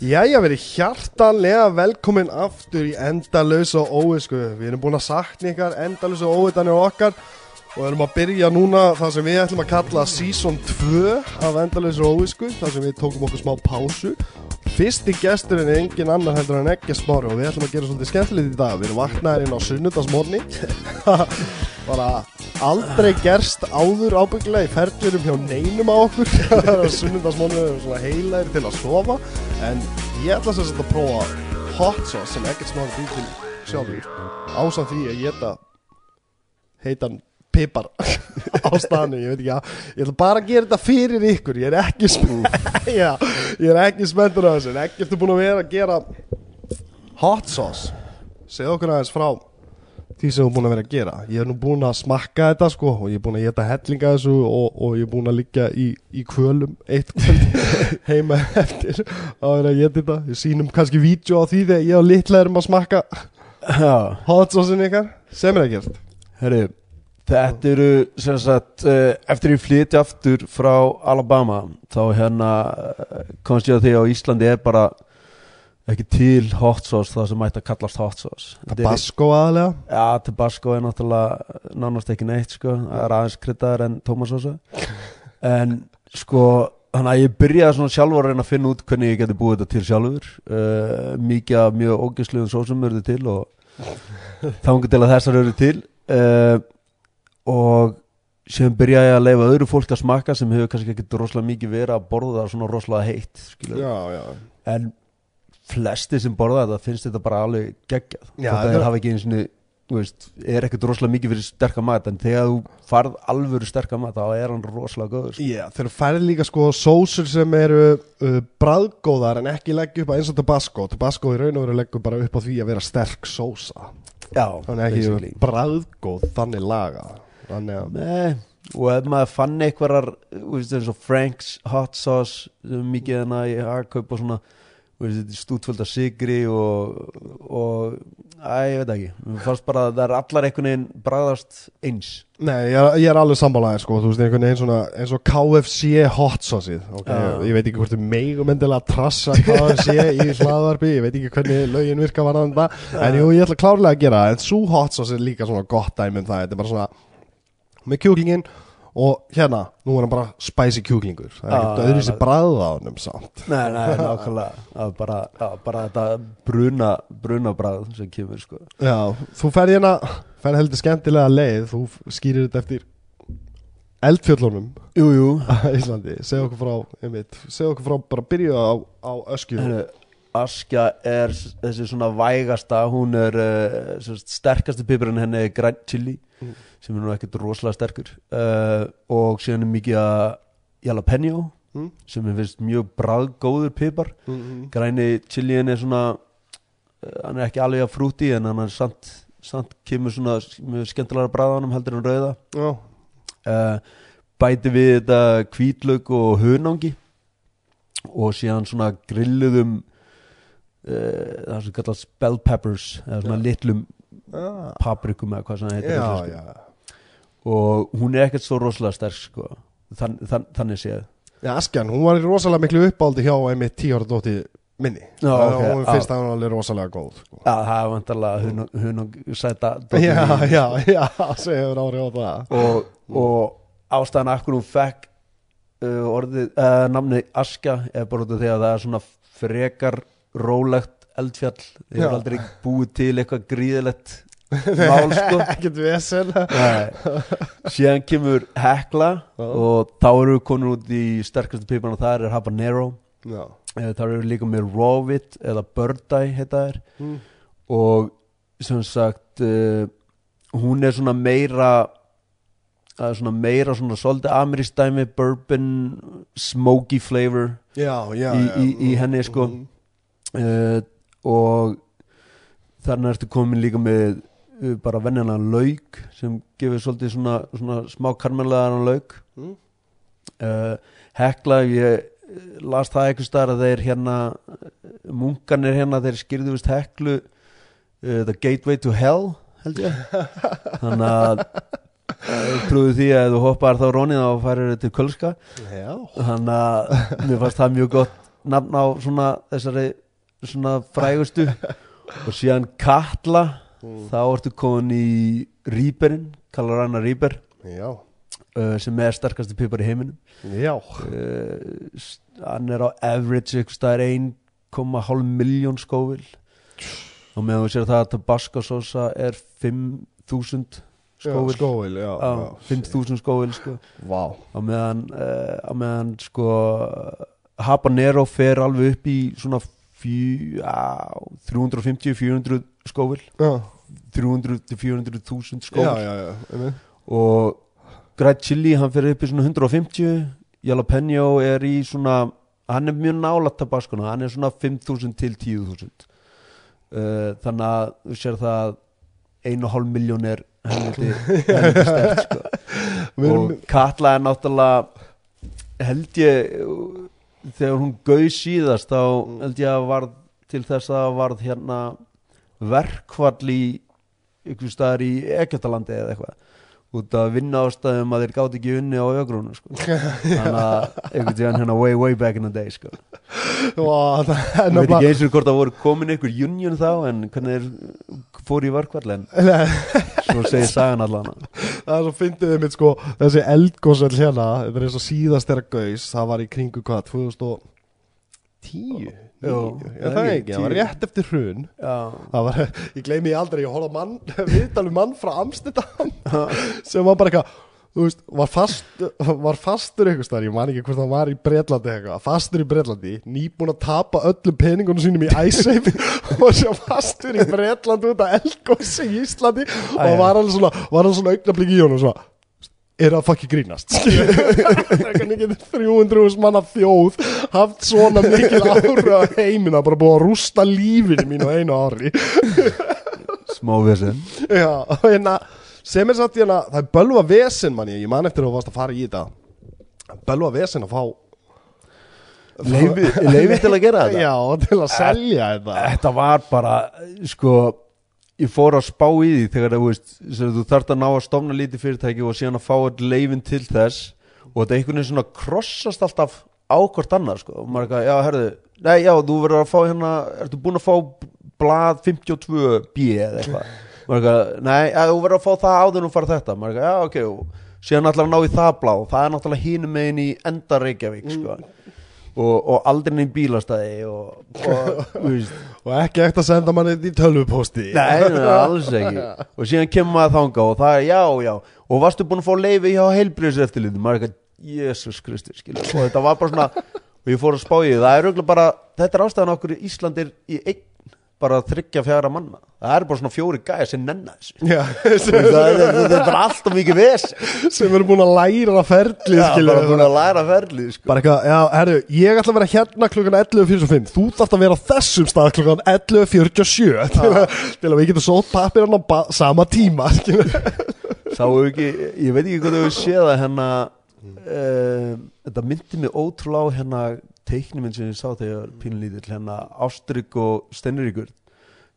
Jæja, verið hjartanlega velkomin aftur í Endalaus og Óvisku. Við erum búin að sakna ykkar Endalaus og Óvitanir okkar og erum að byrja núna það sem við ætlum að kalla Season 2 af Endalaus og Óvisku, þar sem við tókum okkur smá pásu. Fyrsti gesturinn er engin annar heldur en ekki smári og við ætlum að gera svolítið skemmtilegt í dag. Við erum vaknaðir inn á sunnudasmorni, bara aldrei gerst áður ábyggilega í ferðurum hjá neinum á okkur. sunnudasmorni er svona heilæri til að sofa. En ég ætla sem sagt að prófa hot sauce sem ekkert smári býr til sjálfur ásamt því að geta heitan pipar á staðinu, ég veit ekki að ég ætla bara að gera þetta fyrir ykkur. Ég er ekki spennt ég er ekki spenntur á þessu. En ekkert er búin að vera að gera hot sauce. Segð okkur aðeins frá því sem þú er búin að vera að gera. Ég er nú búin að smakka þetta sko og ég er búin að geta hellinga þessu og, og ég er búin að liggja í, í kvölum eitt kvöld heima eftir að vera að geta þetta. Ég sýnum kannski vídeo á því þegar ég og litla erum að smakka Já, hot saucein ykkar. Sem er að gert herri Þetta eru sem sagt uh, eftir ég flyti aftur frá Alabama þá hérna uh, komst ég að því að á Íslandi er bara ekki til hot sauce það sem ætti að kallast hot sauce. Tabasco aðalega Já, Tabasco er náttúrulega nánast ekki neitt sko, það er aðeins kryddaðar en tómasósa en sko þannig að ég byrjaði svona sjálfur að reyna að finna út hvernig ég geti búið þetta til sjálfur. Uh, mikið af mjög ógæslegum sósum eru til og þangur til að þessar eru til. Uh, og sem byrjaði ég að leifa öðru fólk að smakka sem hefur kannski ekki rosalega mikið verið að borða það svona rosalega heitt skilur. Já, já. En flesti sem borða þetta finnst þetta bara alveg geggjað. Já, að þetta- þeir hafa ekki eins og veist, er ekkert rosalega mikið fyrir sterka mat en þegar þú farð alvöru sterka mat þá er hann rosalega góður sko. Já, þeir færði líka sko sósur sem eru uh, bræðgóðar en ekki leggja upp að eins og Tabasco. Tabasco í raun og veru leggur bara upp á því að vera sterk sósa. Já, Þannig ekki bræðgóð þannig laga. Þannig að Nei, og ef maður fann einhverjar Frank's hot sauce sem er mikið hana í hagkaup og svona stútfullt af sigri og, og að ég veit ekki, mér fannst bara að það er allar einhvern veginn bræðast eins. Nei, ég er, ég er alveg sammálaðið sko, þú veist, einhvern veginn svona eins og KFC hot sauceið okay? Já. Ég veit ekki hvort þið megum endilega að trassa KFC í hlaðvarpi Ég veit ekki hvernig lögin virka varðan þetta En jú, ég ætla klárlega að gera það. En svo hot sauce er líka svona gott dæmi um það. Þetta er bara svona með kjúklingin Og hérna, nú er hann bara spicy kjúklingur. Það er ekkert öðru sér bræða á honum samt. Nei, nei, nákvæmlega. Bara, bara þetta bruna brunabræð sem kemur sko. Já, þú ferð hérna Ferð heldur skemmtilega leið. Þú skýrir þetta eftir eldfjöllunum. Jú, jú. Íslandi, segja okkur frá einmitt, segja okkur frá, bara byrja á, á öskju. Heru, Askja er þessi svona vægasta. Hún er uh, sem sagt, sterkasti pipurinn henni er grænt chili. Mm. Sem er nú ekkert rosalega sterkur uh, og síðan er mikið að jalapeno Mm. sem er finnst mjög bræðgóður pipar mm -hmm. græni chiliin er svona uh, hann er ekki alveg að frúti en hann er samt, samt kemur svona mjög skemmtilega bræðanum heldur en rauða Já, uh, bæti við þetta hvítlaug og hunangi og síðan svona grilluðum uh, það sem kallast bell peppers eða svona Já. litlum já, paprikum eða hvað sem það heitir já, já. Og hún er ekkert svo rosalega sterk sko. þann, þann, þannig séð Já, Askjan, hún var rosalega miklu uppáldi hjá einmitt tíu ára dótti minni Já, og ok, hún finnst að hún alveg rosalega góð sko. Já, það er vantarlega hunang, hunang sæta Já, já, já, segjur árið á það og, og ástæðan hvernig hún fekk uh, orðið, uh, namni Askja er bara út af því að það er svona frekar rólegt eldfjall Já. hefur aldrei búið til eitthvað gríðilegt mál sko Ekkert vesen síðan kemur Hekla Já. og þá eru við komin út í sterkastu pipan og það er Habanero Já, Eh, þá eru við líka með Rawit eða Bird Eye heita þær mm. og sem sagt uh, hún er svona meira uh, svona meira svona svolítið amerísk dæmi bourbon smoky flavor já, já, Í- í- í henni, sko. Mhm. uh, og þarna ertu komin líka með bara venjana lauk sem gefur svolítið svona, svona smá karmellaðan lauk. Mm. uh, hekla ég las það eitthvað staðar að þeir hérna munkanir hérna þeir skýrðu vist heklu uh, The Gateway to Hell held ég. Þannig að trúðu því að þú hoppar þá rónið færir þetta til Kölska. Já, þannig að mér fannst það mjög gott nafn á svona þessari svona frægustu. Og síðan Katla þá ertu komin í Rýberinn, kallar hana Rýber Já, uh, sem er sterkasti pipar í heiminum. Já. Uh, hann er á average ykkur staðar 1,5 miljón skóvil. Og meðan við sér það að Tabasco sósa er 5.000 skóvil. Skóvil, já, á já 5.000 skóvil sko. Vá. Á meðan, uh, meðan sko habanero fer alveg upp í svona fjö, á, 350-400 skóvil Já, 300-400.000 já, skóvil og Greg Chili hann fer upp í svona 150 Jalapeno er í svona hann er mjög nála tabaskona hann er svona 5.000 til 10.000 uh, þannig að þú sér það að 1,5 miljón er helviti, stert sko. Og Katla er náttúrulega held ég þegar hún gauð síðast þá held ég að varð til þess að varð hérna verkvall í ykkur staðar í Egyptalandi eða eitthvað. Út að vinna ástæðum að þeir gátt ekki unni á ögrunum sko. þannig að einhvern tíðan hérna way way back in the day sko. Vá, það er ég veit nefnilega ekki eins og hvort það voru komin einhver union þá en hvernig þeir fóru í verkvall en Nei, svo segir sagan allan. Það er svo fyndið þið mitt sko Þessi eldgósvel hérna Þetta er eins og síðast þeirra gaus Það var í kringu hvað 2010 Jú, Ég það ekki, það var 10. rétt eftir hrun. Var, ég gleymi aldrei Ég á mann, viðtalum mann frá Amsterdam Sem var bara eitthvað Þú veist, var, fast, var fastur eitthvað staðar, ég man ekki hvort það var í Bretlandi eitthvað, fastur í Bretlandi, nýbúin að tapa öllum peningunum sínum í iSafe og sem fastur í Bretlandi út af eldgósi í Íslandi og var alveg svona, var alveg svona augnablík í honum svona, er það fucking grínast. Hvernig getur 300 manna þjóð haft svona mikil ára heimina bara búið að rústa lífinu mínu á einu ári? Smá vesen. Já, hérna sem er satt hérna, það er bölva vesen manni, ég man eftir að þú varst að fara í þetta. Bölva vesen að fá leifi til að gera þetta? Já, til að selja þetta. þetta var bara sko ég fór að spá í því þegar þú veist þú þarft að ná að stofna lítið fyrirtæki og síðan að fá all leifin til þess og þetta einhvern veginn svona krossast alltaf á hvort annar sko. Og maður er eitthvað, já herðu, nei já þú verður að fá hérna, ertu búin að fá blað 52b eða eitthvað? Maður er eitthvað, nei, já, þú verður að fá það áður þú fara þetta, maður er eitthvað, já ok og síðan ætlar að ná í það blað og það er náttúrulega hínum megin í enda Reykjavík sko og, og aldrei neinn bílastæði og, og og ekki ekkert að senda manni í tölvupósti Nei, nei, alls ekki. Og síðan kemur maður þanga og það er já, já. Og varstu búin að fá leifi hjá heilbriðs eftirliti Maður er eitthvað, Jésús Kristi. Og þetta var bara svona Og ég fór að spá því, það er auðvitað bara Þetta er ástæðan okkur í Ísland er í einn Bara þryggja fjara manna. Það er bara svona fjóri gæja sem nenna þessu. Það, er, bara alltaf mikið ves sem eru búin að læra ferli Já, bara búin að læra ferlið sko. Bara eitthvað, já, herru, ég ætla að vera hérna klukkan 11.45 Þú þarft að vera á þessum stað klukkan 11.47 til, til að við getum sótt pappir á ba- sama tíma skilur. Sáu ekki, ég veit ekki hvað þau séð að hérna uh, Þetta myndi mig ótrúlega á hérna teiknuminn sem ég sá þegar pínlítill hérna Ástrygg og Stennuríkur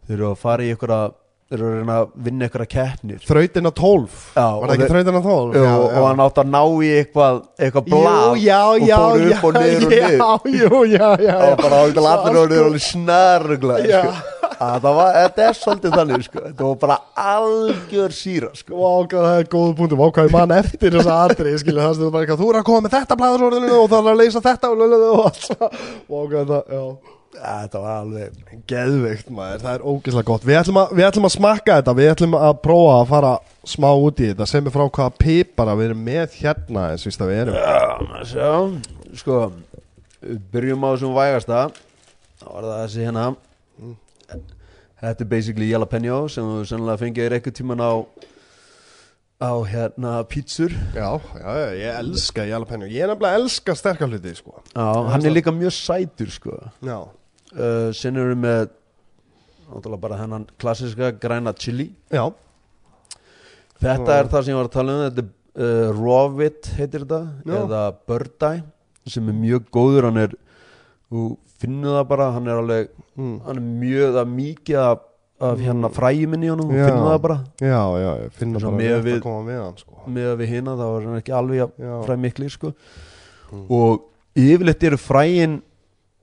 Þeir eru að fara í einhverja Þeir eru að reyna að vinna einhverja keppnir Þrautin á 12 Já, Var og það ekki þeir- þrautin á 12? og, og hann átt að ná í eitthvað eitthvað já, og já, fór já, upp og niður og niður Já, já, já, og já. bara átt allir og niður alveg snarugla Já. Að það var, þetta er svolítið þannig sko. þetta var bara algjör síra sko. Vá, hvað það er góð punktum, vá, hvað ég man eftir þessa atrið, skilja, það er bara eitthvað, þú er að koma með þetta blæðursorðinu og það er að leysa þetta og lullu og allt það, hvað það, já, þetta var alveg geðveikt maður, það er ógeðslega gott, við ætlum, að, við ætlum að smakka þetta, við ætlum að prófa að fara smá út í þetta, sem er frá hvaða pipara við erum með hérna, eins og við erum, Já, sjá, sko byrjum á þessum vægasta. Þá var það þessi hérna þetta er basically jalapeno sem þú sennilega fengið eitthvað tíman á á hérna pítsur. Já, já, ég elska jalapenju, ég er nefnilega elska sterkar hluti, sko, Já, hann er líka mjög sætur sko. Já, uh, Sen við með náttúrulega bara hennan klassiska græna chili. Já, Þetta er það sem ég var að tala um Þetta er uh, Rawit heitir þetta Já. eða Bird Eye sem er mjög góður hann er, þú finnur það bara hann er alveg, mm. hann er mjög það er mikið af, af hérna fræjuminn í honum þú Já. finnur það bara já, já, ég finna Svo bara við- að koma með hann, sko, með að við þá er hann ekki alveg jafn já, fræ mikli sko Mm. og yfirleitt eru fræin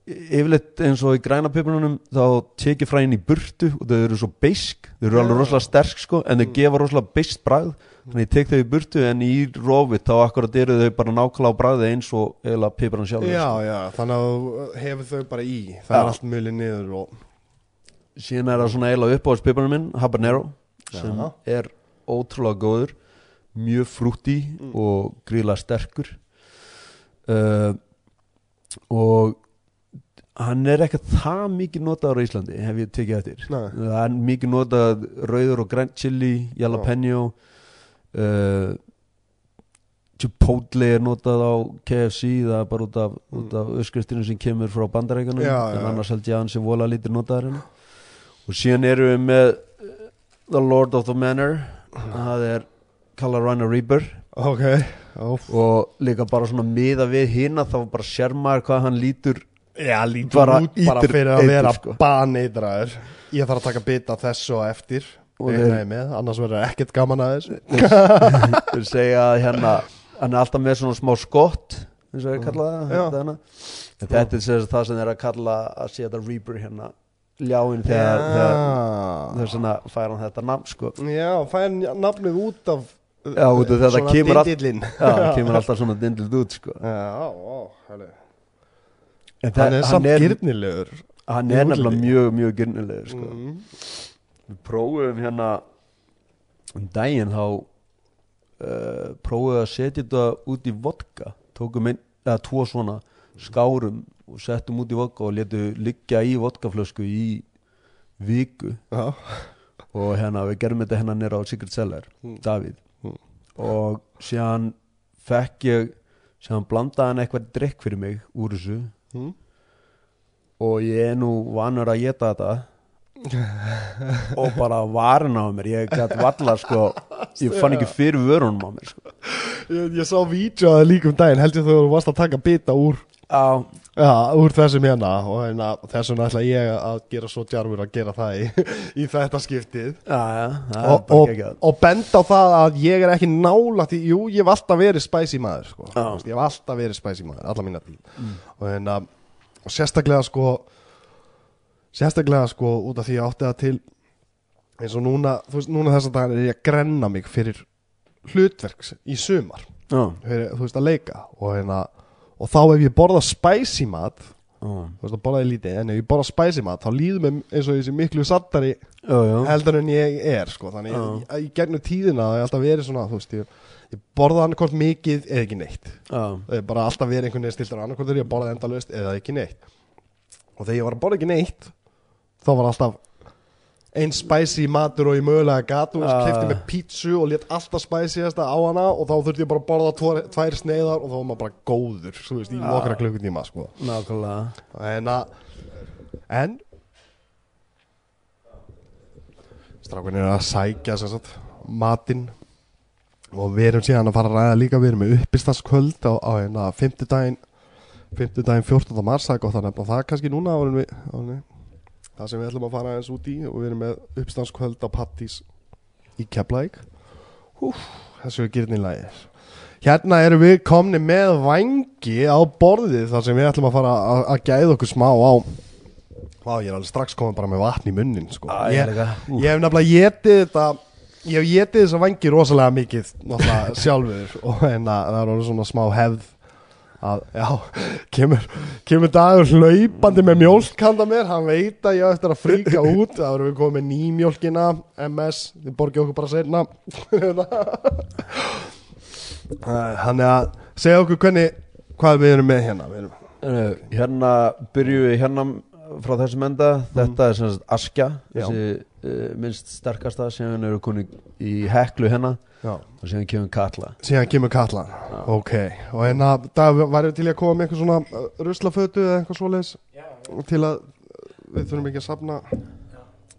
yfirleitt eins og í græna piparunum þá tekið fræðin í burtu og þau eru svo beisk, þau eru alveg rosalega sterk sko, en þau Mm. gefa rosalega beiskt bragð þannig ég tek þau í burtu en í rófið þá akkurat eru þau bara nákvæmlega á bragði eins og eiginlega piparun sjálf Já, já, þannig að hefur þau bara í Það Já. er allt mjöli niður og síðan er það svona eiginlega uppáhalds piparun minn habanero sem Já. er ótrúlega góður mjög frútti Mm. og gríla sterkur uh, og hann er ekkert það mikið notaður á Íslandi hef ég tekið eftir Nei. það er mikið notað rauður og grænt chili jalapeno uh, Chipotle er notað á KFC það er bara út af, af öskristinu sem kemur frá Mm. Já, en annars held ég að hann sem vola lítir notaður hérna. Og síðan erum við með uh, The Lord of the Manor. Það er Carolina Reaper. Ok, óf. Og líka bara svona miða við hina þá bara sér maður hvað hann lítur Já, lítur Bara út bara fyrir að eitur, vera sko. baneitraður. Ég þarf að taka bita þessu og eftir þeir- með, annars verður ekkert gaman að þessu Þeir segja að hérna hann er alltaf með svona smá skott eins og ég kalla það þetta, hérna. þetta er sagt það sem þeir að kalla að sé þetta Reaper hérna ljáin þegar, þegar þess vegna fær hann þetta nafn sko Já, fær nafnið út af Já, út af þetta svona kemur all-. Já, það kemur alltaf svona dindlut út sko Já, hæli en Hann er samt gyrnilegur hann er nefnilega mjög, mjög gyrnilegur sko. mm. Við prófum hérna um daginn þá uh, prófum við að setja þetta út í vodka tókum einn, eða tvo svona skárum og settum út í vodka og letu liggja í vodkaflösku í viku Já, og hérna við gerum þetta hérna nýra á Secret Cellar Mm. Davíð Mm. og síðan fekk ég síðan blandaði hann eitthvað drikk fyrir mig úr þessu mm. og ég er nú vanur að geta þetta og bara varin á mér ég gæti valla sko ég fann ekki fyrir vörunum á mér sko. ég, ég sá vídeo að það líka um daginn Held ég þú varst að taka bita úr á, Já, úr þessum hérna og hérna, þessum ætla ég að gera svo djarfur að gera það í, í þetta skiptið það er og, og, og benda á það að ég er ekki nála því, jú, ég hef alltaf verið spicy maður sko. Þú ég hef alltaf verið spicy maður, alla mína tíl Mm. og, hérna, og sérstaklega sko sérstaklega sko út af því ég átti það til eins og núna, veist, núna þess að dagar er ég að grenna mig fyrir hlutverks í sumar, já, fyrir, þú veist, að leika og hérna, og þá ef ég borða spicy mat, já, þú veist, að borða ég lítið en ef ég borða spicy mat, þá líður mér eins og þessi miklu sattari já. heldur en ég er sko. þannig Já. ég, í gegnum tíðina það er alltaf verið svona þú veist, ég, ég borða annarkort mikið eða ekki neitt já. það er bara alltaf verið einhvern veginn stiltur annarkort er ég að borða endalaust eða ekki neitt og þegar ég var að borða ekki neitt þá var alltaf einn spicy matur og ég mögulega gat og Já. kefti með pítsu og létt alltaf spiciðasta á hana og þá þurfti ég bara að borða tvær, tvær sneiðar og þá var maður bara góður þú veist, í Já. nokkra klukkutíma sko. nákvæmlega En að En Strákunni er að sækja sagt, matinn og við erum síðan að fara að ræða líka við erum með uppistaskvöld á, á hérna fimmtudaginn fimmtudaginn 14. mars það er gott að nefna það kannski núna árin við það sem við ætlum að fara eins út í og við erum með uppistaskvöld á Pattís í Keflæk þessu er gyrnilegir Hérna erum við komni með vangi á borðið þar sem við ætlum að fara að, að gæða okkur smá á. Vá, ég er alveg strax komin bara með vatn í munnin sko. Æ, ég, ég hef nefnilega getið þetta Ég hef getið þessa vangi rosalega mikið sjálfur. Og hérna það er svona smá hefð að, já, kemur, kemur dagur hlaupandi með mjólk handa mér, hann veit að ég eftir að fríka út, það verður við komið með nýmjólkina MS, þið borgið okkur bara seinna. Þannig að segja okkur hvernig, hvað við erum með hérna. Við erum, hérna byrjum við hérna frá þessum enda. Þetta er sem sagt Askja þessi minnst sterkasta sem við erum konið í heklu já. og síðan kemur Katla. Síðan kemur Katla. Ok, og hérna það væri til að koma með eitthvað svona uh, ruslafötu eða eitthvað svoleiðis? Til að við þurfum ekki að safna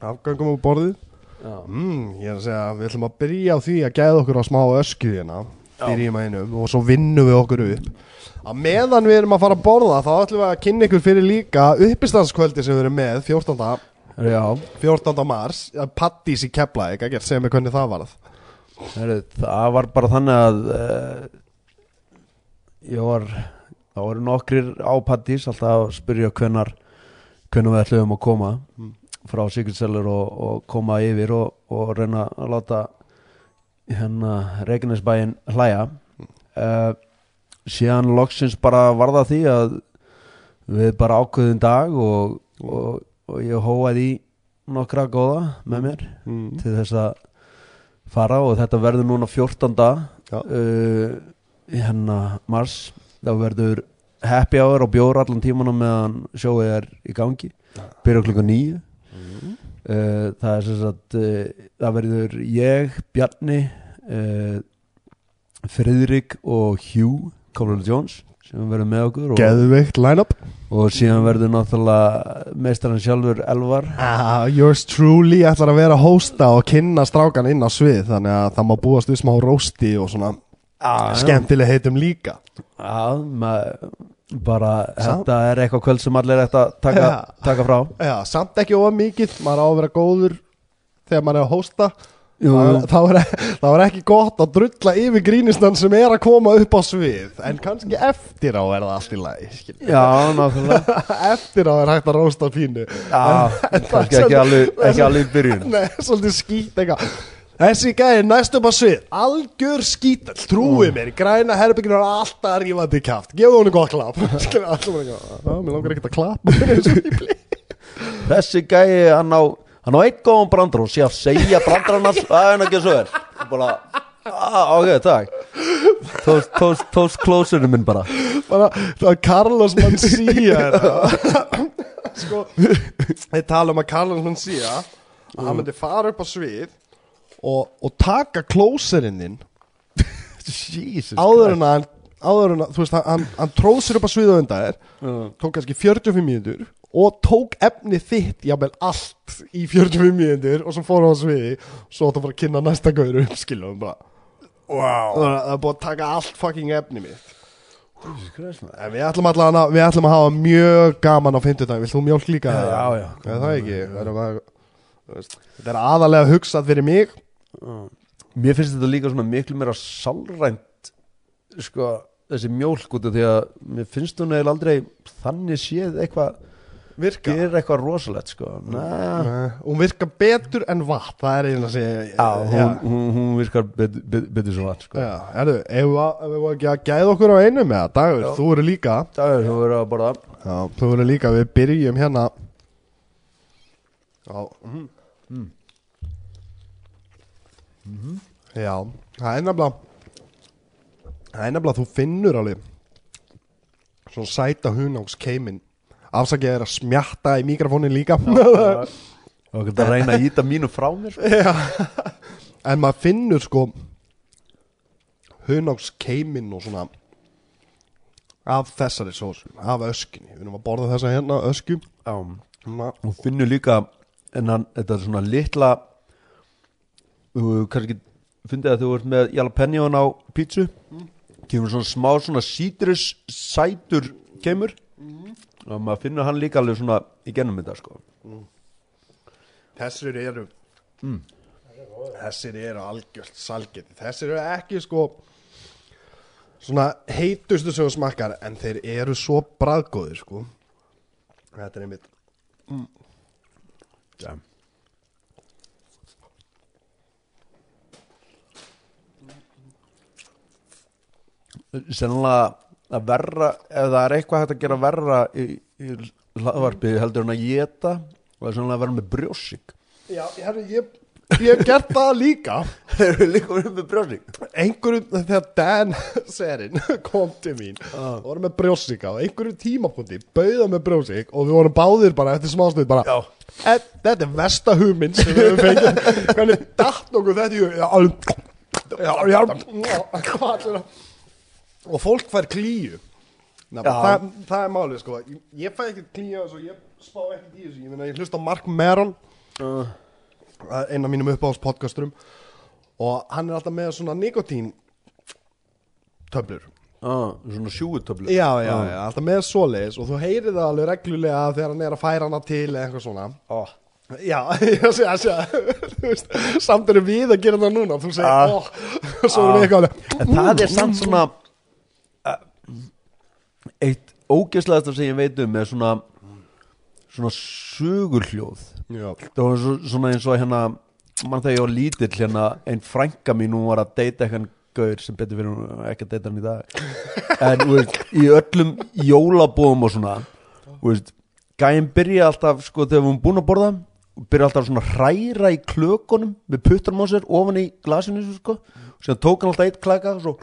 afgangum á borðið? Já, mm, ég er að segja, við ætlum að byrja á því að gæða okkur á smá ösku hérna. Byrjum að einum og svo vinnum við okkur upp. Að meðan við erum að fara að borða þá ætlum við að kynna ykkur fyrir líka uppistanskvöldi sem við erum með 14. Já 14. mars, Pattís í Keflæk ekki að segja mig hvernig það varð Heru, það var bara þannig að uh, ég var þá eru nokkrir á pattís alltaf að spyrja hvenar hvenar við ætlum að koma Mm. frá Secret Seller og, og koma yfir og, og reyna að láta hérna Reykjanesbæin hlæja uh, síðan loksins bara varða því að við bara ákveðum dag og, og, og ég hóaði í nokkra góða með mér mm. til þess að fara og þetta verður núna 14. Já. Uh, hérna mars þá verður happy hour og bjór allan tímanum meðan sjóið er í gangi byrja klukka nýju Mm. uh, það er sem sagt uh, það verður ég, Bjarni uh, Friðrik og Hugh Coleman Jones sem verður með okkur og, Geðveikt line-up. og síðan verður náttúrulega meistarinn sjálfur Elvar. Ah, Yours truly ætlar að vera hósta og kynna strákan inn á svið þannig að það má búast við smá rósti og svona ah, skemmtileg heitum líka. Já, maður bara Samt- þetta er eitthvað kvöld sem allir ætti að taka, Já. taka frá. Já, samt ekki of mikið, maður á að vera góður þegar maður er að hósta Jú, þá, er- þá, er, þá er ekki gott að drulla yfir grínistan sem er að koma upp á svið en kannski eftir á er það allt í lagi. Já, náttúrulega eftir á er hægt að rósta pínu. Já, það kannski ekki alveg, ekki alveg í byrjun. Nei, svolítið skít eitthvað. Þessi gæði næst upp á svið. Algjör skítall, trúið mér Í græna herbygginu er alltaf rífandi Skilur allir bara eitthvað, "Já, Mér langar að klappa mér eins og í blí." Þessi gæi, hann á hann á eitt góðan brandar og sé að segja hans, það er ekki svo er. Og bara, ah, ok, takk. Toast closerinn minn bara. Bara, það er Carlos Mancia sko þeir tala um að Carlos Mancia að hann myndi fara upp á svið og, og taka Jesus áður en að hann áður en að, þú veist, hann, hann, hann tróð sér upp á svið á undan þér Christ. tók kannski 45 mínútur og tók efni þitt jafnvel allt í 45 mínútur og svo fór hann á sviði svo átt að fara að kynna næsta gauður upp skilum bara wow. það er búið að taka allt fucking efni mitt við ætlum allan að, við ætlum að hafa mjög gaman á fimmtudag, vilt þú mjólk líka? Já, já. Er það ekki? Er það, þú veist, þetta er aðalega hugsað fyrir mig Mér finnst þetta líka svona miklu meira sálrænt sko, þessi mjólk út af því að mér finnst hún eða aldrei þannig séð eitthvað Virka. Gerir eitthvað rosalegt sko. Næ, Hún virka betur en vatn, það er einu að segja já, hún, hún, hún virkar bet, bet, betur svo vatn sko. Já, erðu, ef við við ekki að gæða okkur á einu með það, Dagur, Já. þú eru líka. Er þú verður að borða. Já, þú eru líka, við byrjum hérna. Já. Mm. Já, það er nefnilega Það er nefnilega, þú finnur alveg Svona sæta hunáks keimin Afsakið er að smjatta í mikrofónin líka. Og þetta reyna að íta mínu frá mér sko. En maður finnur sko Hunáks keimin og svona Af þessari sósu Af öskunni, við erum að borða þessa hérna ösku. Svona. Og finnur líka en hann, þetta er svona litla þú kannski fyndið að þú ert með jalapenion á pítsu. Kemur svona smá svona sítrus sætur kemur og maður finnur hann líka alveg svona í gennum þetta sko. Þessir eru Þessir eru algjört salgeti Þessir eru ekki sko Svona heitustu sem þú smakkar En þeir eru svo bræðgóðir sko. Þetta er einmitt ja. sennilega að verra ef það er eitthvað hægt að gera verra í, í hlaðvarpi heldur en að geta og það er sennilega að vera með brjósik Já, herri, ég, ég hef gert það líka þeir eru líka verið með brjósik Einhverjum, þegar Dan Serin kom til mín og voru með brjósika og einhverjum tímapunkti bauða með brjósik og við vorum báðir bara eftir smástuð bara Já. "E, Þetta er versta hugmynd sem við fengið Hvernig datt okkur þetta í? Já, alveg- já, já, já, hvað er það? Og fólk fær klíu. Ná, það, það er málið sko. Ég, ég fæ ekki klíu og ég spá ekki í þessu. Ég, ég hlust á Mark Maron uh, er einn af mínum uppáhalds podcasturum og hann er alltaf með svona nikotín töflur. Ah, svona sjúutöflu já, já, já, alltaf með svoleiðis og þú heyrir það alveg reglulega þegar hann er að færa hana til eða eitthvað svona. Ah. já, ég sé að sé samt erum við að gera það núna þú segir, Ah. og svo erum við eitthvað alveg en það er samt svona eitt ógeðslegasta sem ég veit um er svona svona sugurhljóð Já, það var svo, svona eins og hérna mann þegar ég var lítill hérna einn frænka mín, hún var að deyta eitthvað gaur sem betur fyrir hún ekki að deyta hann í dag. En veist, í öllum jólabóðum og svona veist, gæinn byrja alltaf sko þegar erum búin að borða byrja alltaf svona hræra í klökunum með puttanum á sér ofan í glasinu sko, og síðan tók hann alltaf eitt klaka og svo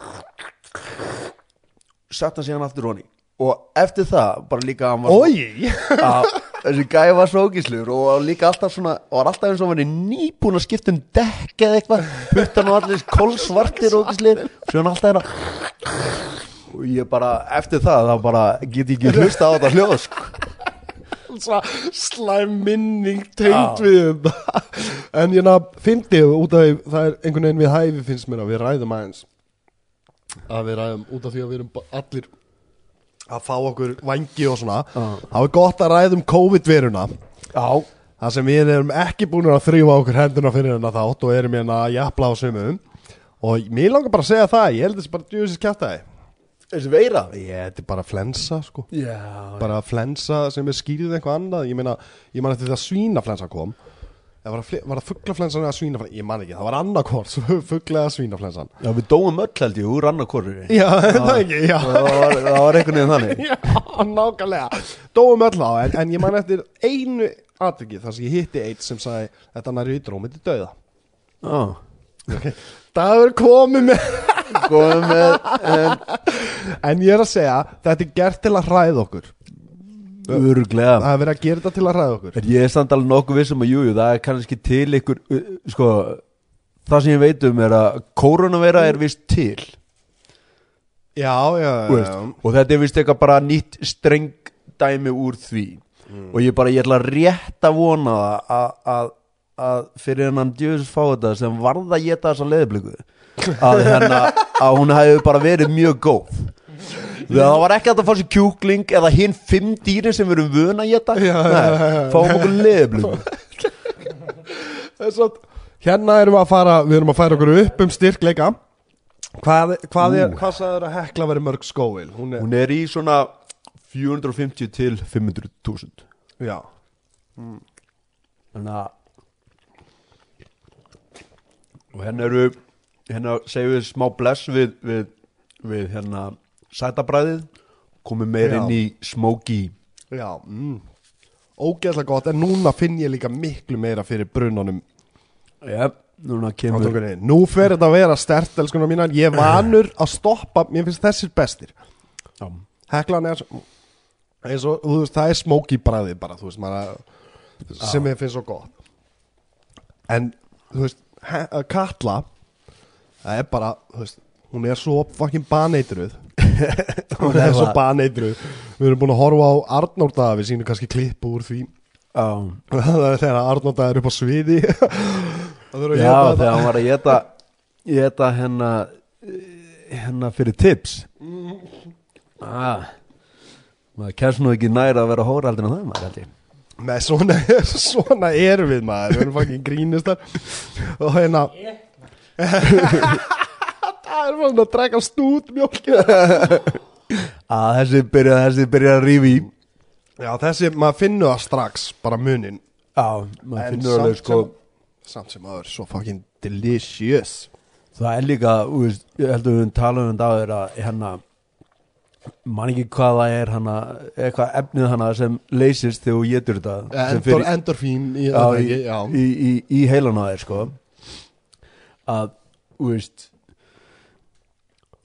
sett hann síðan aftur honi og eftir það bara líka hann var að þessi gæði var svo ógíslur og líka alltaf svona og var alltaf eins og hann var nýbúin að skipta um dekk eða eitthvað, puttan og allir kolsvartir ógíslir og svo hann alltaf hérna. Og ég bara eftir það þá bara get ég ekki hlusta á þetta hljóð. Svo slæm minning tengt við En ég ná, fyndi út af Það er einhvern veginn við hæfi finnst mér að við ræðum aðeins. Að við ræðum út af því að við erum allir Að fá okkur vangi og svona. Það er gott að ræðum COVID-veruna. Já, Það sem við erum ekki búin að þrýfa okkur henduna fyrir hennar þátt og erum hérna að jafla á sumum. Og mér langar bara að segja það, ég held þessi bara djúðisins kjátaði þessi veira. Ég, þetta er bara flensa sko. Já, bara flensa sem er skýrið eitthvað annað. Ég meina, ég man eftir það svínaflensa kom það, var það fugglaflensan eða svínaflensan? Ég man ekki, það var annarkvort fuggla eða svínaflensan. Já við dóum öll held ég úr annarkorri já, það ekki, já. Það var, það var einhvern veginn þannig. Já, nákvæmlega. Dóum öll á, en, en ég man eftir einu atviki þar sem ég hitti eitt sem sagði þetta næri í drómið til dauða. Já, Dagur komið með góðum með en, En ég er að segja, þetta er gert til að hræða okkur Örglega Það er verið að gera þetta til að hræða okkur. En ég er samt alveg nokkuð vissum að jújú, það er kannski til ykkur, uh, sko, það sem ég veit um er að koronaveira er vist til. Já, já, já, og þetta er vist eitthvað bara nýtt streng dæmi úr því. Og ég bara, ég ætla rétt að vona að, að, að fyrir hennan djöfis fá þetta sem varð að geta þessa leðbliku að, hérna, að hún hefði bara verið mjög góð það var ekki að fá sér kjúkling eða hinn fimm dýrin sem við erum vöna að geta fáum okkur að hérna erum við að fara Við erum að færa okkur upp um styrkleika. Hvað, hvað, er, hvað sagður að hekla veri mörg skóil? Hún er, Hún er í svona 450 til 500.000 já. Þannig að Og hérna eru Hérna segjum við smá bless við, við, við hérna sætabræðið Komum meir Já. inn í smoky Já, mm. ógeðslega gott En núna finn ég líka miklu meira fyrir brunanum. Jep, núna kemur tungunni. Nú fer þetta að vera stert, elskunar mínar. Ég er vanur að stoppa, mér finnst þessir bestir. Já, Heklan er svo- eins og, þú veist, það er smoky bræði bara, þú veist, maður sem ég finnst svo gott. En, þú veist, he, Katla það er bara, þú veist hún er svo fucking baneitruð hún er svo það. baneitruð við erum búin að horfa á Arnór við sínum kannski klippu úr því. Er þegar Arnór er upp á sviði. Já þegar hann var að geta Geta hérna Hérna fyrir tips. Ah, Maður kemst nú ekki næra að vera hóra aldrei en það maður held ég. Með svona, svona erum við maður. Við erum fucking grínistar Og hérna Það er svona að drekka stút mjólk að þessi byrja, þessi byrja að rífi í. Já þessi, maður finnur það strax Bara munin. Já, maður En finnur alveg samt sko. sem- Samt sem aður, svo fucking delicious. Það er líka, þú veist, ég heldur við tala um þetta áður að hérna man ekki hvað það er hana, eitthvað efnið hana sem leysist þegar þú getur þetta sem Endor, í- Endorfín í, já, í, í, í, í heilan á þér sko. Að, þú veist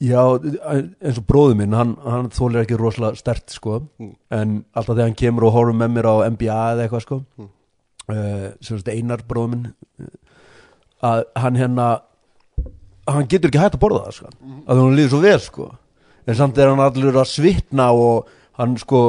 já, eins og bróður minn hann, hann þólir ekki rosalega stert sko. Mm. en alltaf þegar hann kemur og horfum með mér á NBA eða eitthvað sko Mm. uh, sem sagt einar bróður minn að hann hérna hann getur ekki hægt að borða það sko. Að hún líður svo vel sko. En samt er hann allur að svitna og hann sko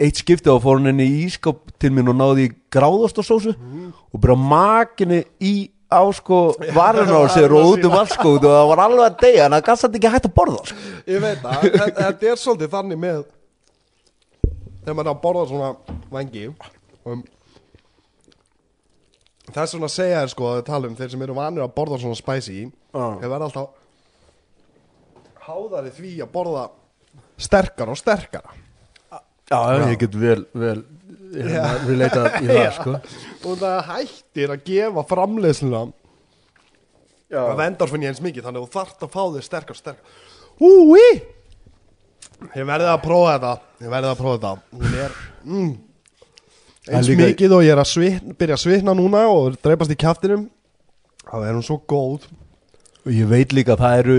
eitt skipti á fór hann inn í ískap til minn og náði í gráðostasósu og bara makinni í á sko varuna á sér og út um allt sko og það var alveg að deyja en það gæst ekki hægt að borða sko. Ég veit það, þetta þetta er svolítið þannig með Þegar maður er að borða svona vangi um, Það er svona að segja þér sko að tala um þeir sem eru vanir að borða svona spicy Já. Þeir verða alltaf háðari því að borða sterkara og sterkara Já, Já. ég get vel, vel. Relatað í það Já. sko. Og það hættir að gefa framleiðsluna. Já, að vendar finn ég eins mikið þannig að þú þarft að fá þér sterkar sterkar. Úi Ég verði að prófa þetta. Ég verði að prófa þetta. Hún er mm, Það er eins líka- mikið og ég er að svitna, byrja að svitna núna og dreipast í kjaftinum þá er hún svo góð. Og ég veit líka að það eru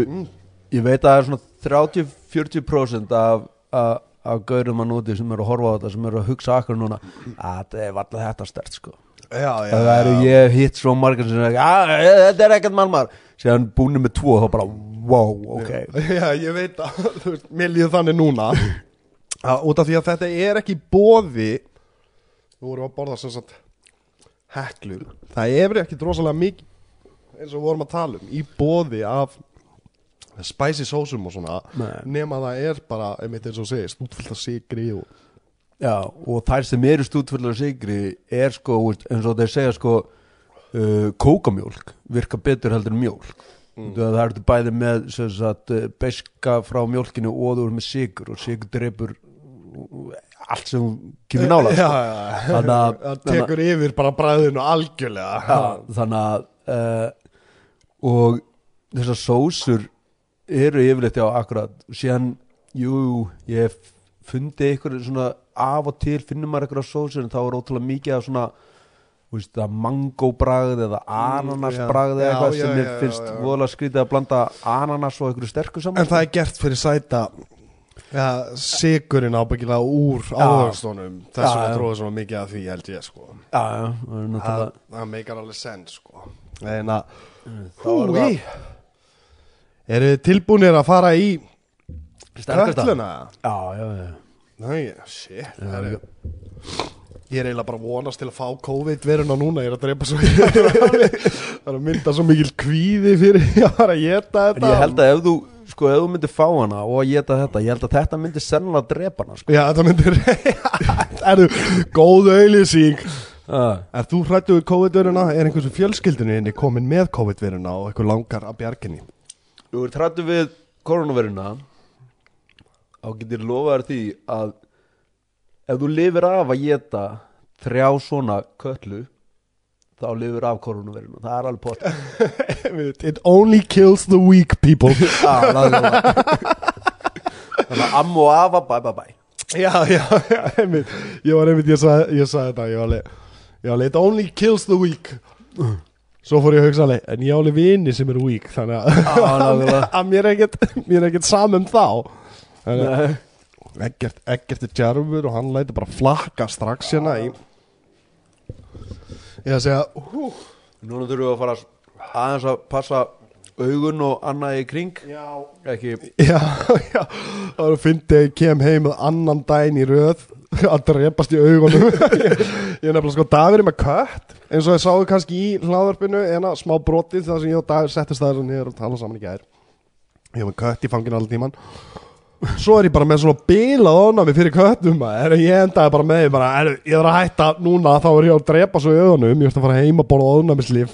ég veit að það er svona 30-40% af, af, af gaurum að núti sem eru að horfa á þetta sem eru að hugsa akkur núna. Að þetta er valla þetta stert sko. Já, já, það eru ég hitt svo margar sem er að þetta er ekkert malmar síðan búinu með tvo og þá bara wow, ok. Já, ég veit að veist, Mér líður þannig núna. Að, Út af því að þetta er ekki bóði Þú vorum að borða sem sagt Heklu. Það er ekki drosalega mikið eins og vorum að tala um Í bóði af Spicy sósum og svona Nei. Nema það er bara, einmitt eins og segir Stútfullt af sigri og Já, og þær sem eru stúdfullar sigri er sko, eins og þeir segja sko uh, kókamjólk virka betur heldur en mjólk mm. það ertu bæði með sagt, uh, beska frá mjólkinu og þú eru með sigur og sigur dreipur uh, allt sem kemur nála sko. Þannig að- Það tekur yfir bara bræðinu algjörlega Já, þannig að uh, og þessar sósur eru yfirleitt já akkurat. Síðan, jú, ég fundið ykkur svona af og til finnum maður á sósur en þá er ótrúlega mikið af svona veist, að mangóbragð eða ananasbragð já, eða eitthvað já, sem já, já, finnst voðalega skrítið að blanda ananas og ykkur sterku saman. En það er gert fyrir sæta ja, sigurinn ábyggilega úr áherstónum þess vegna já. tróði svona mikið af því held ég sko. Já, já, það það, það meikar alveg sens sko. Að þá er húi það eru þið tilbúinir að fara í sterkasta? Já, já, já Nei, shit það er, Ég er eiginlega bara að vonast til að fá COVID veruna núna, ég er að drepa svo það er að mynda svo mikil kvíði fyrir að fara að geta En þetta ég held að ef þú, sko, ef þú myndir fá hana og að geta þetta, ég held að þetta myndir sennilega drepa hana, sko Já, þetta myndir Erðu, góð auðlýsing. Er þú hrættu við COVID-veruna? Er einhversu fjölskyldinu inni komin með COVID-veruna og eitthvað langar að bjarginni? Þú ert hrættu við koronaviruna þá getur lofaður því að ef þú lifir af að geta þrjá svona köllu þá lifir af koronaviruna það er alveg pott It only kills the weak people. Þannig að amma og afa, bye bye bye. Já, já, já, einmitt. Ég var einmitt, ég sagði, þetta ég var alveg, it only kills the weak Svo fór ég að hugsa alveg En ég á alveg vini sem eru weak Þannig að, að mér er ekkert Mér er ekkert samum þá. Ekkert, ekkert er djarfur og hann læti bara flakka strax hérna í Ég að segja hú, núna þurfum við að fara aðeins að passa augun og annað í kring. Já. Ekki, Já, já. Það var að að ég kem heim með annan daginn í röð að drepast í augunum. Ég, ég nefnilega sko Dagur er með kött eins og ég sáu kannski í hlaðvarpinu en að smá brotið þar sem ég og Dagur settist það og niður og tala saman í gær. Ég er með kött í fanginu allir tíman svo er ég bara með svona bílað ofnami fyrir köttum maður. ég endaði bara með því bara, er, ég er að hætta núna þá er ég að drepa svo í augunum. Ég ætti að fara heim að borða ofnamislíf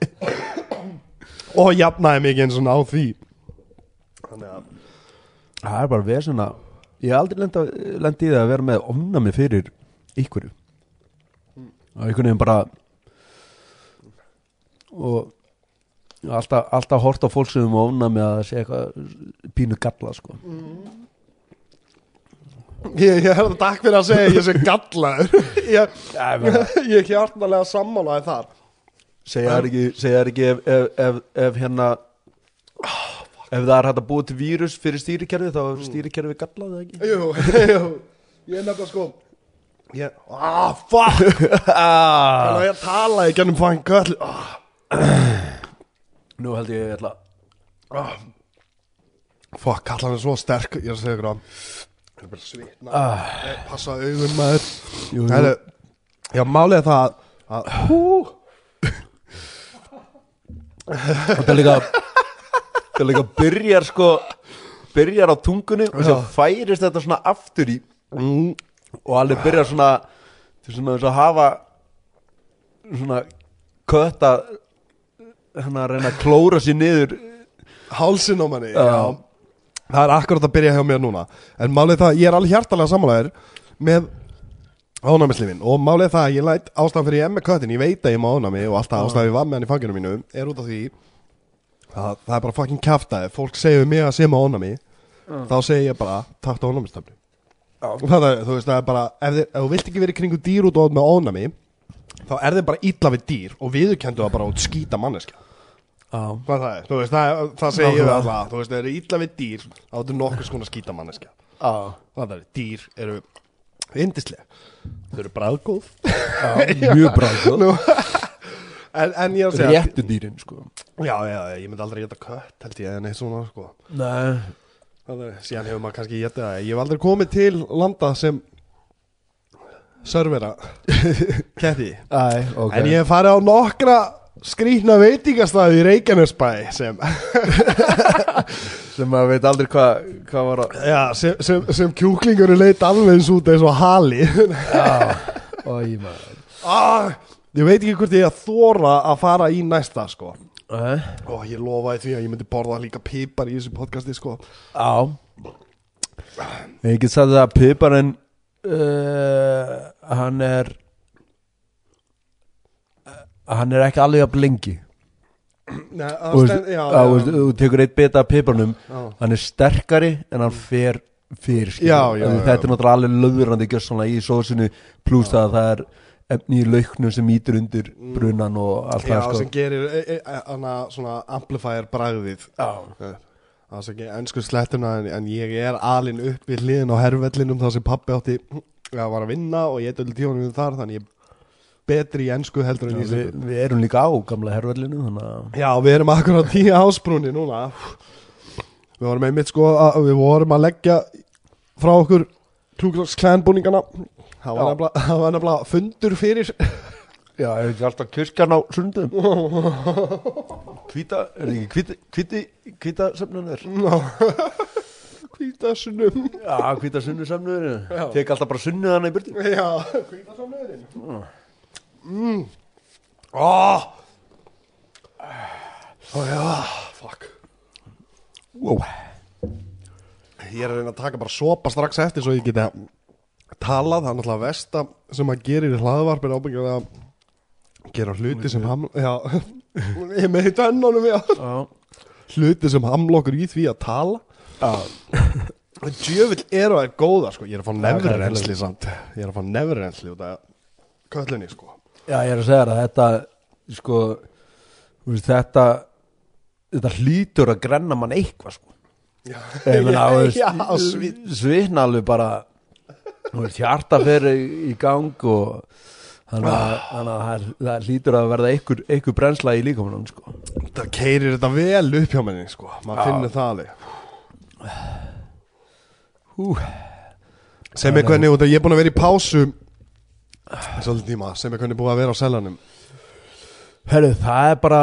og jafnaði mikið eins og á því. Þannig að það er bara vesen að ég hef aldrei lenda, lendi í það að vera með ofnami fyrir ykkurju og einhvern veginn bara og alltaf, alltaf hort á fólk sem með ofnami að sé eitthvað pínu galla sko. Ég, ég er takk fyrir að segja ég sé gallaður. Ég, ég er hjartalega sammálaði þar. Segja það ekki, segja ekki ef, ef, ef, ef hérna ef það er hægt að búa til vírus fyrir stýrikerfi þá er stýrikerfi gallað eða ekki? Jú, jú Ég er nefnilega sko ég, Ah, fuck! Ah. Þannig að ég tala í gennum fæn köll ah, nú held ég ég ætla ah. Fuck, kallan er svo sterk. Ég er að segja ykkur að Það er bara svitna. Ah. Passa augun maður. Jú, jú. Heru, Já, málið er það að Hú það er líka það líka byrjar sko byrjar á tungunni og sem færist þetta svona aftur í og alveg byrjar svona til svona þess að hafa svona kött að hann að reyna að klóra sér niður. Hálsin á manni Já. Já. Það er akkurat að byrja hjá mér núna. En málið það, ég er alveg hjartalega samanlegaður Með ánæmislifin Og málið það, ég læt ástæðan fyrir ég með köttin Ég veit að ég má ánæmi og alltaf ástæðan ég var með hann í fanginu mínu Er út af því að Það er bara fucking kjaftaði Fólk segir mig að sé með ánæmi Þá segir ég bara, takk til ánæmistöflu Það er, þú veist, það er bara Ef, þið, ef þú vilt ekki verið kringu dýr út og át með ánæmi Þá er þið bara illa við dýr Og viðurkendu það bara út skýta manneskja. Já, Hvað það? Er, þú veist, það, það segir ég Nákvæmlega. alltaf Þú veist, það eru illa við dýr Þá er nokkuð skona skýta manneskja. Já, Það er, dýr eru Indislega Þau eru bræðgóð já mjög. Nú, en, en ég er að segja Réttu dýrin sko. Já, já, ég myndi aldrei geta kött held ég En eitt svona, sko. Nei, Það er, síðan hefur maður kannski getið það. Ég hef aldrei komið til landa sem Servera Ketti. Æ, ok. En ég hef farið á nokkra skrýtna veitingastæði í Reykjanesbæ sem, Sem maður veit aldrei hvað hva var að já, sem, sem, sem kjúklingur leit alveg eins út eins og hali Já, Ói maður. Ah, Ég veit ekki hvort ég að þóra að fara í næsta sko Æ, og ég lofaði því að ég myndi borða líka pipar í þessu podcasti sko Já Ég get sagt að piparinn uh, Hann er uh, Hann er ekki alveg að blingi Þú tekur eitt bita af piparnum já. Hann er sterkari en hann fer fyrir. Já, já, já. Þetta er náttúrulega alveg löðurandi í sósinu pluss að það er efni í lauknum sem ítur undir brunan og allt Já, það sko. sem gerir e, e, e, hana, svona amplifier bragðið. Já, Það sem ekki ennsku slettuna en, en ég er alinn upp við hliðin á herrvellinum þar sem pappi átti að var að vinna og ég döldi tímanum þar þannig ég betri í ennsku heldur en við, í íslensku við erum líka á gamla herrvellinu Já, við erum akkurat í ásbrúni núna. Við vorum einmitt sko að við vorum að leggja frá okkur klúklaks klænbúningana Það var nefnilega, það fundur fyrir Já, er ekki alltaf kirkjan á sundum? Hvíta, er það ekki hvíti, hvíti, hvíta söfnunir Hvítasunum. Já, hvíta sunnu Já. Tek alltaf bara sunnu þannig í burti Já, hvítasunurinn mm. Ó! Ó já, fuck. Wow. Ég er að reyna að taka bara sopa strax eftir svo ég geti talað, er náttúrulega versta sem að gerir í hlaðvarp er ábyggjað að gera hluti sem ham já, ég með tönnunum já. Já, hluti sem hamlokkur í því að tala. Já, en djöfull eru það góða sko. ég er að fá Já, nefnrensli samt. Ég er að fá nefnrensli út af köllunni sko. já, ég er að segja það Þetta, sko Þetta Þetta hlýtur að grenna mann eitthvað sko. Já, já, svít svitna alveg bara þú veist, hjarta fyrir í, gang og þannig að, að það, hlýtur að verða einhver, brensla í líkamann sko. það keirir þetta vel upp hjá menni sko. maður Já. finnur það alveg. Sem er hvernig að ég er búin að vera í pásu svolítið tíma. Sem er hvernig búin að vera á seljanum Herru, það er bara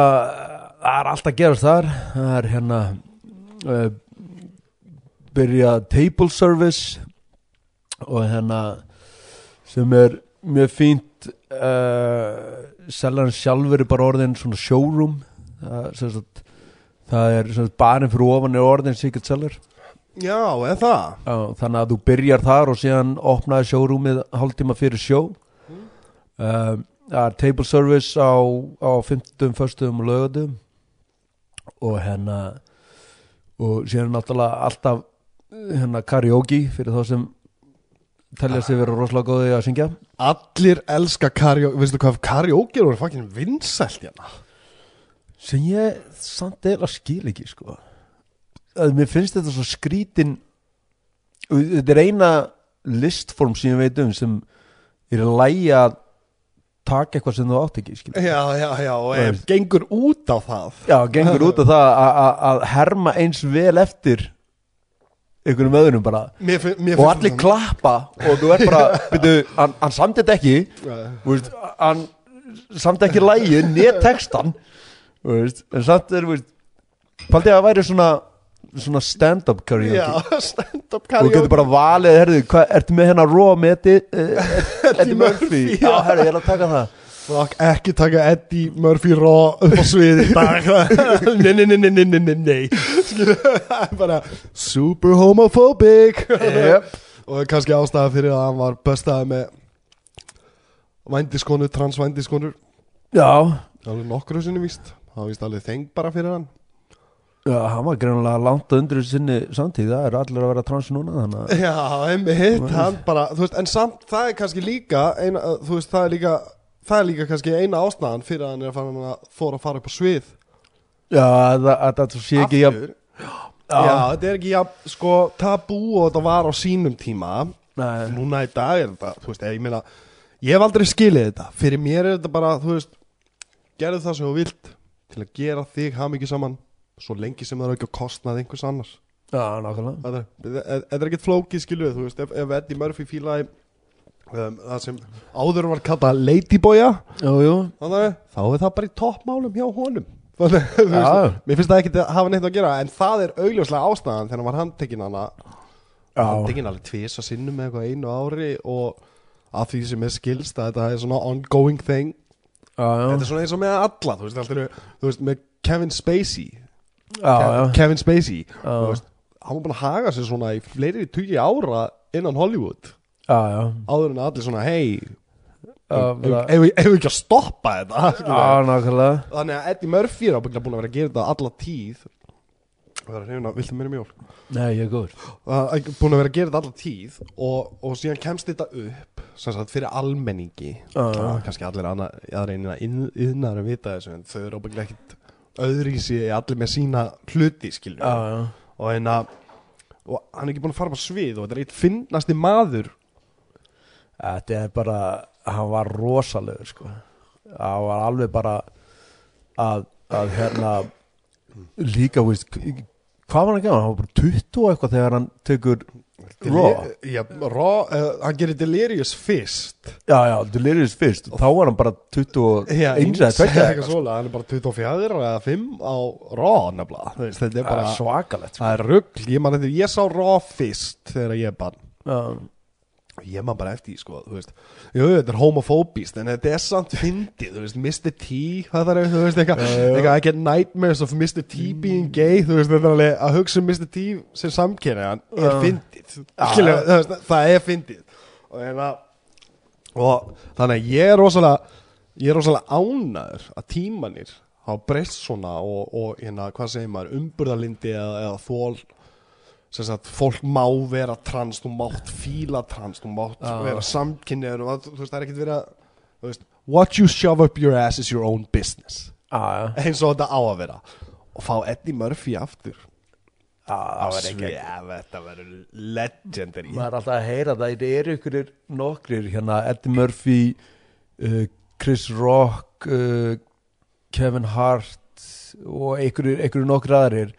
það er allt að gerast þar. Það er hérna uh, byrja table service og hérna sem er mjög fínt uh, seljan sjálfur er bara orðin svona showroom. Það, sagt, það er sagt, barinn fyrir ofan er orðin secret seller. Já, eða það. Já, þannig að þú byrjar þar og síðan opnaði showroomið hálftíma fyrir sjó um, það er table service á, á 50, föstum og lögatum og hérna og síðan náttúrulega alltaf hérna karaoke fyrir þá sem telja sig vera rosalega góði að syngja. Allir elska karaoke, veistu hvað karaoke eru fucking vinsælt hérna. Sem ég samt eða skil ekki sko. Að mér finnst þetta svo skrítin þetta er eina listform sem ég veit um sem er að læja að taka eitthvað sem þú átt ekki skil. Já, já, já, er- gengur út á það. Já, gengur út af það að- að að herma eins vel eftir einhverjum öðrum bara. Mér, fin- mér og allir klappa og þú er bara byrju, hann, hann samt þetta ekki veist, hann samt ekki lægi, nétt textan veist, en samt er veist, faldi að væri svona svona stand-up karaoke. Já, stand-up og getur bara valið, herðu, hvað, ertu með hennar raw með Eddie, Eddie Murphy? Já, herðu, ég er að taka það. Ekki taka Eddie Murphy Raw upp á sviði nei, nei, nei, nei, nei, nei skilur, það er bara super homophobic. Yep. og kannski ástæða fyrir að hann var bestaði með vændiskonur, transvændiskonur. Já, alveg nokkru sinni víst. Það var víst alveg þeng bara fyrir hann. Já, hann var greinilega langt undir sinni samtíð, það er allir að vera trans núna þannig að Já, einmitt, hann bara, þú veist, en samt það er kannski líka, eina, þú veist, það er líka, það er líka kannski eina ástæðan fyrir að hann er að fara að þóra að fara upp á svið. Já, að að þetta sé ekki jafn Aftur. Já, þetta er ekki, ja, sko, tabú og þetta var á sínum tíma, Nei, núna í dag er þetta, þú veist, ég meina, ég hef aldrei skilið þetta, fyrir mér er þetta bara, þú veist, gerðu það sem þú vilt til að gera þig hafmyggi saman, svo lengi sem það er ekki að kostnað einhvers annars. já, nákvæmlega. Þetta er- þetta er ekkert flókið skiluð Þú veist, ef, ef Eddie Murphy fílaði um, það sem áður var kallað Ladyboya Jú, jú, þannig, þá er það bara í toppmálum hjá honum þannig, Já. veist, mér finnst það ekki að hafa neitt að gera en það er augljóslega ástæðan þegar hann var handtekinn hana. Já, handtekinn alveg tvisa sinnum með eitthvað einu ári og að því sem er skilst að þetta er svona ongoing thing. Já, já, þetta er svona eins og með alla þú veist, allt eru, þú veist með Kevin Spacey. Já, Kevin Spacey. Veist, hann var búin að haga sér svona í fleiri tugi ára innan Hollywood. Áður en allir svona hei ef við ekki að stoppa þetta þannig að Eddie Murphy er ábygglega búin að vera að gera þetta alla tíð. Það er að hrifna, viltu mér mjól? Nei, ég er góður. Búin að vera að gera þetta alla tíð og, og síðan kemst þetta upp sagt fyrir almenningi. Er kannski allir einina yðnar að vita þessu en þau eru ábygglega ekkit öðrísi allir með sína hluti skilur Já, já, og, hérna, og hann er ekki búin að fara á svið og þetta er eitt finnasti maður. Þetta er bara hann var rosalegur sko. Hann var alveg bara að, að hérna líka, veist hvað var hann að gera, hann var bara 20 og eitthvað þegar hann tekur Raw? Já, Raw, uh, hann gerir Delirious fyrst. Já, já, Delirious fyrst. Og þá var hann bara 21 Já, eða eins tvekja eitthvað svolega, hann er bara 24 eða 5 á Raw nefnilega veist, Þetta er bara, svakalegt sko. það er rugg Ég man eftir, ég sá Raw fyrst þegar ég er bann já, Ég man bara eftir, sko, þú veist Jú, þetta er homofóbist, en þetta er samt fyndið, þú veist, Mr. T Það er, þú veist, eitthvað, eitthvað I get nightmares of Mr. T being gay Þú veist, þetta er alveg, að hugsa um Mr. T sem samkynni, hann er Já. fyndið Skilja, þú veist, það er fyndið Og hérna Og þannig að ég er rosalega Ég er rosalega ánæður að tímanir hafa breyst svona og, og hérna, hvað segir maður, umburðalindi eða, eða þól sagt, fólk má vera trans, þú mátt fíla trans, þú mátt Já. vera samkynniður og þú veist, það er ekkert verið að what you shove up your ass is your own business. Já, já, eins og þetta á að vera. Og fá Eddie Murphy aftur. Já, það var ekki verður legendary. Maður er alltaf að heyra það þetta eru ykkur nokkrir hérna Eddie Murphy uh, Chris Rock uh, Kevin Hart og ykkur nokkur aðrir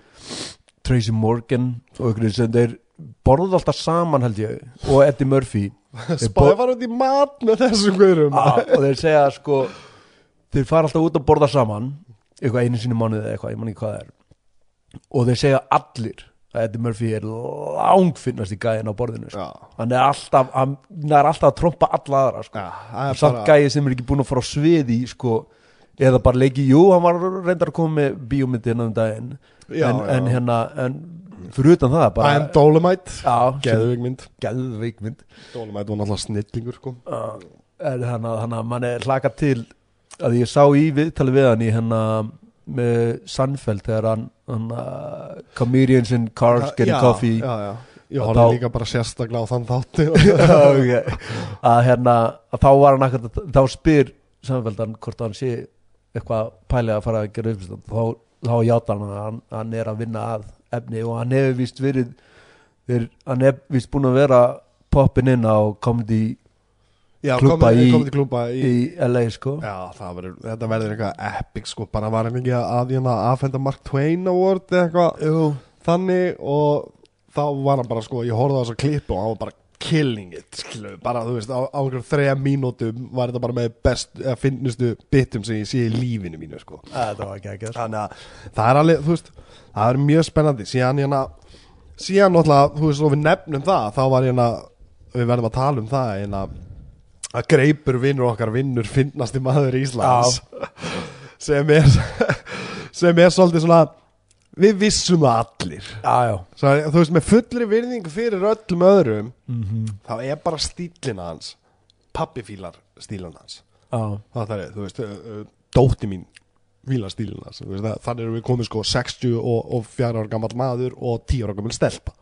Tracy Morgan og ykkur sem þeir borðuð alltaf saman held ég og Eddie Murphy. Spáði var út í mat með þessum ah, og þeir segja sko þeir fara alltaf út að borða saman eitthvað einu sinni mánuði eða eitthvað, ég man ekki hvað það er. Og þeir segja allir að Eddie Murphy er langfinnast í gæðin á borðinu sko. Hann er alltaf hann er alltaf að trompa alla aðra sko. já, samt bara gæði sem er ekki búin að fara á sviði sko, eða bara leiki, jú, hann var reyndar að koma með bíómyndin um daginn Já, en, já. en hérna en fyrir utan það bara I am Dolomite já, Geðveik mynd geðveik mynd Dolomite var náttúrulega snillingur sko. En hann að, hann mann er hlaka til að ég sá í viðtali við hann í hérna með Sannfeld þegar hann, hann uh, comedians in cars getting já, coffee já, já. Ég horfði þá- líka bara sérstaklega á þann þátti Já, ok. að hérna að þá var hann akkur þá spyr Sannfeldan hvort hann sé eitthvað pælið að fara að gera uppstand þá, þá játa hann að hann, er að vinna að efni og hann hefur vist verið þeir, hann hefur vist búin að vera poppin inn á Klúbba komið í- klúpa í, í LA sko. Já, verður, þetta verður eitthvað epic sko, bara var hann ekki að hérna aðfenda Mark Twain Award eitthvað þannig og þá var hann bara sko, ég horfði á þessa klippu og hann var bara killing it, skilu, bara þú veist á, einhverjum þreja mínútum var þetta bara með best, eða finnustu bitum sem ég sé í lífinu mínu sko. Þannig að það er alveg, þú veist það er mjög spennandi, síðan hérna síðan náttúrulega, þú veist, og við nefnum það þá var hérna, við verðum að tala um það hérna, að greipur vinnur okkar vinnur finnasti maður Íslands. Sem er sem er svolítið svona við vissum það allir. Já, já. Svo, þú veist, með fullri virðingu fyrir öllum öðrum mm þá er bara stílinn hans pappi fílar stílinn hans. Já, það er, þú veist, dótti mín fílar stílinn hans veist, þannig erum við komið sko 60 og, og 4 ára gammal maður og 10 ára gammal stelpa.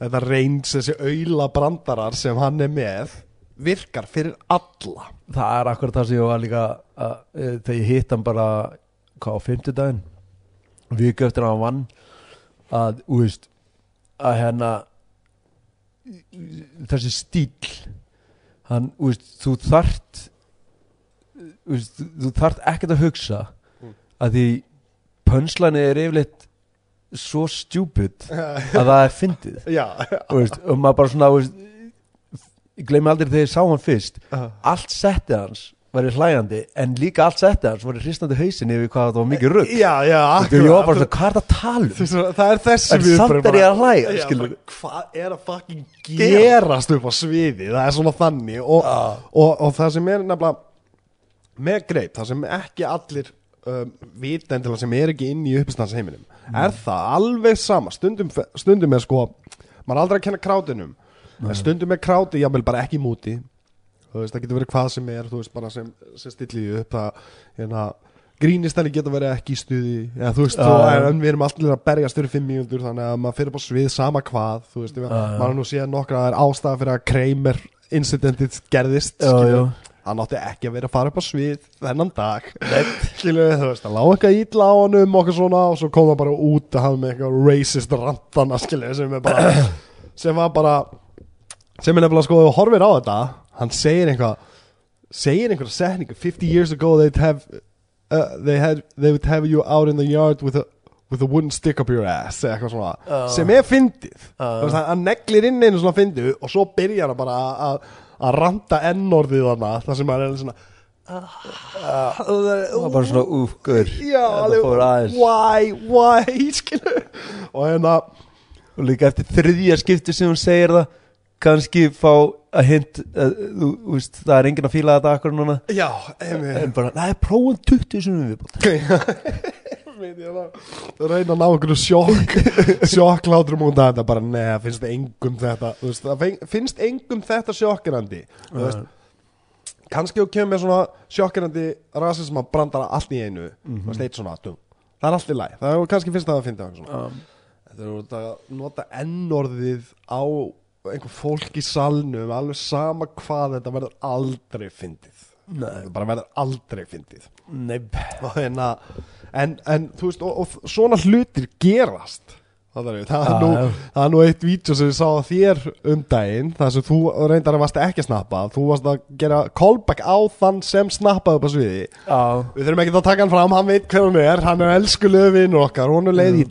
Þetta reyns þessi auðla brandarar sem hann er með virkar fyrir alla. Það er akkurat það sem ég var líka að, e, þegar ég hitt hann bara hvað á fimmtudaginn viku eftir að hann vann að, veist að hérna þessi stíl hann, veist, þú þart veist, þú- þart ekkert að hugsa Mm. að því pönslæni er yfirleitt svo stjúpid að það er fyndið. Og maður bara svona veist, ég gleymi aldrei þegar ég sá hann fyrst. Allt settið hans var í hlæjandi en líka allt hans var í hristandi hausin yfir hvað þetta var mikið rugg já, já, og ég var bara svona, hvað er það að tala um? Það er þessi En samt er ég að hlæja, Já, bara, Hvað er að fucking gerast upp á sviði? Það er svona þannig og, Já. og, og það sem er nefnilega með greip, það sem ekki allir um, vita endilega sem er ekki inn í uppistansheiminum er það alveg sama. Stundum, stundum er sko maður aldrei að kenna krátinum en stundum er kráti, jável bara ekki múti veist, það getur verið hvað sem er þú veist, bara sem, sem stilliði upp það, hérna, grínistæli getur verið ekki í stuði, eða þú veist, en, en við erum allir að berja störu fimm mínútur, þannig að maður fyrir á svið sama hvað, þú veist, já. maður nú séð nokkra að það er ástæða fyrir að Kramer incidentið gerðist, Já, skilur. já. hann átti ekki að vera að fara upp á svið þennan dag, skilur þú veist, það lág eitthvað ítla á honum okkur svona og svo kom það bara út að hafa með eitthvað racist rantana, skilur, sem er bara sem var bara sem er nefnilega sko, þú horfir á þetta hann segir eitthvað segir einhverja setningu 50 years ago they'd have uh, they, had, they would have you out in the yard with a, with a wooden stick up your ass eitthvað svona, Já. sem er fyndið. Veist, hann, neglir inn einu svona fyndið og svo byrjar hann bara að að ranta ennorðið þarna þar sem hann er svona það var bara svona, úf, guður já, alveg, why, why? Og hérna og líka eftir þriðja skipti sem hún segir það kannski fá að hint að, þú, þú veist, það er enginn að fíla þetta akkur núna. Já, en bara, næ, prófum 20 sem við ég það, það reyna að ná einhverju sjokk sjokklátrum út af þetta. Bara neða, finnst engum þetta. Veist, það fin- finnst engum þetta sjokkirandi veist, kannski þú kemur svona sjokkirandi rasisma brandara allt í einu. Þú veist, eitt svona það er allt í læg, það er kannski finnst það að finna svona. Um, þetta er að nota ennorðið á einhver fólk í salnum alveg sama hvað þetta verður aldrei fyndið. Nei, bara verður aldrei fyndið. Og hérna en, en þú veist, og, og svona hlutir gerast. Það er, það er, nú, það er nú eitt vídeo sem ég sá á þér um daginn þar sem þú reyndar að varst ekki að snappa þú varst að gera callback á þann sem snappaði upp á sviði já, við þurfum ekki að taka hann fram, hann veit hver hann er hann er elskulegu vinnur okkar, hún er leið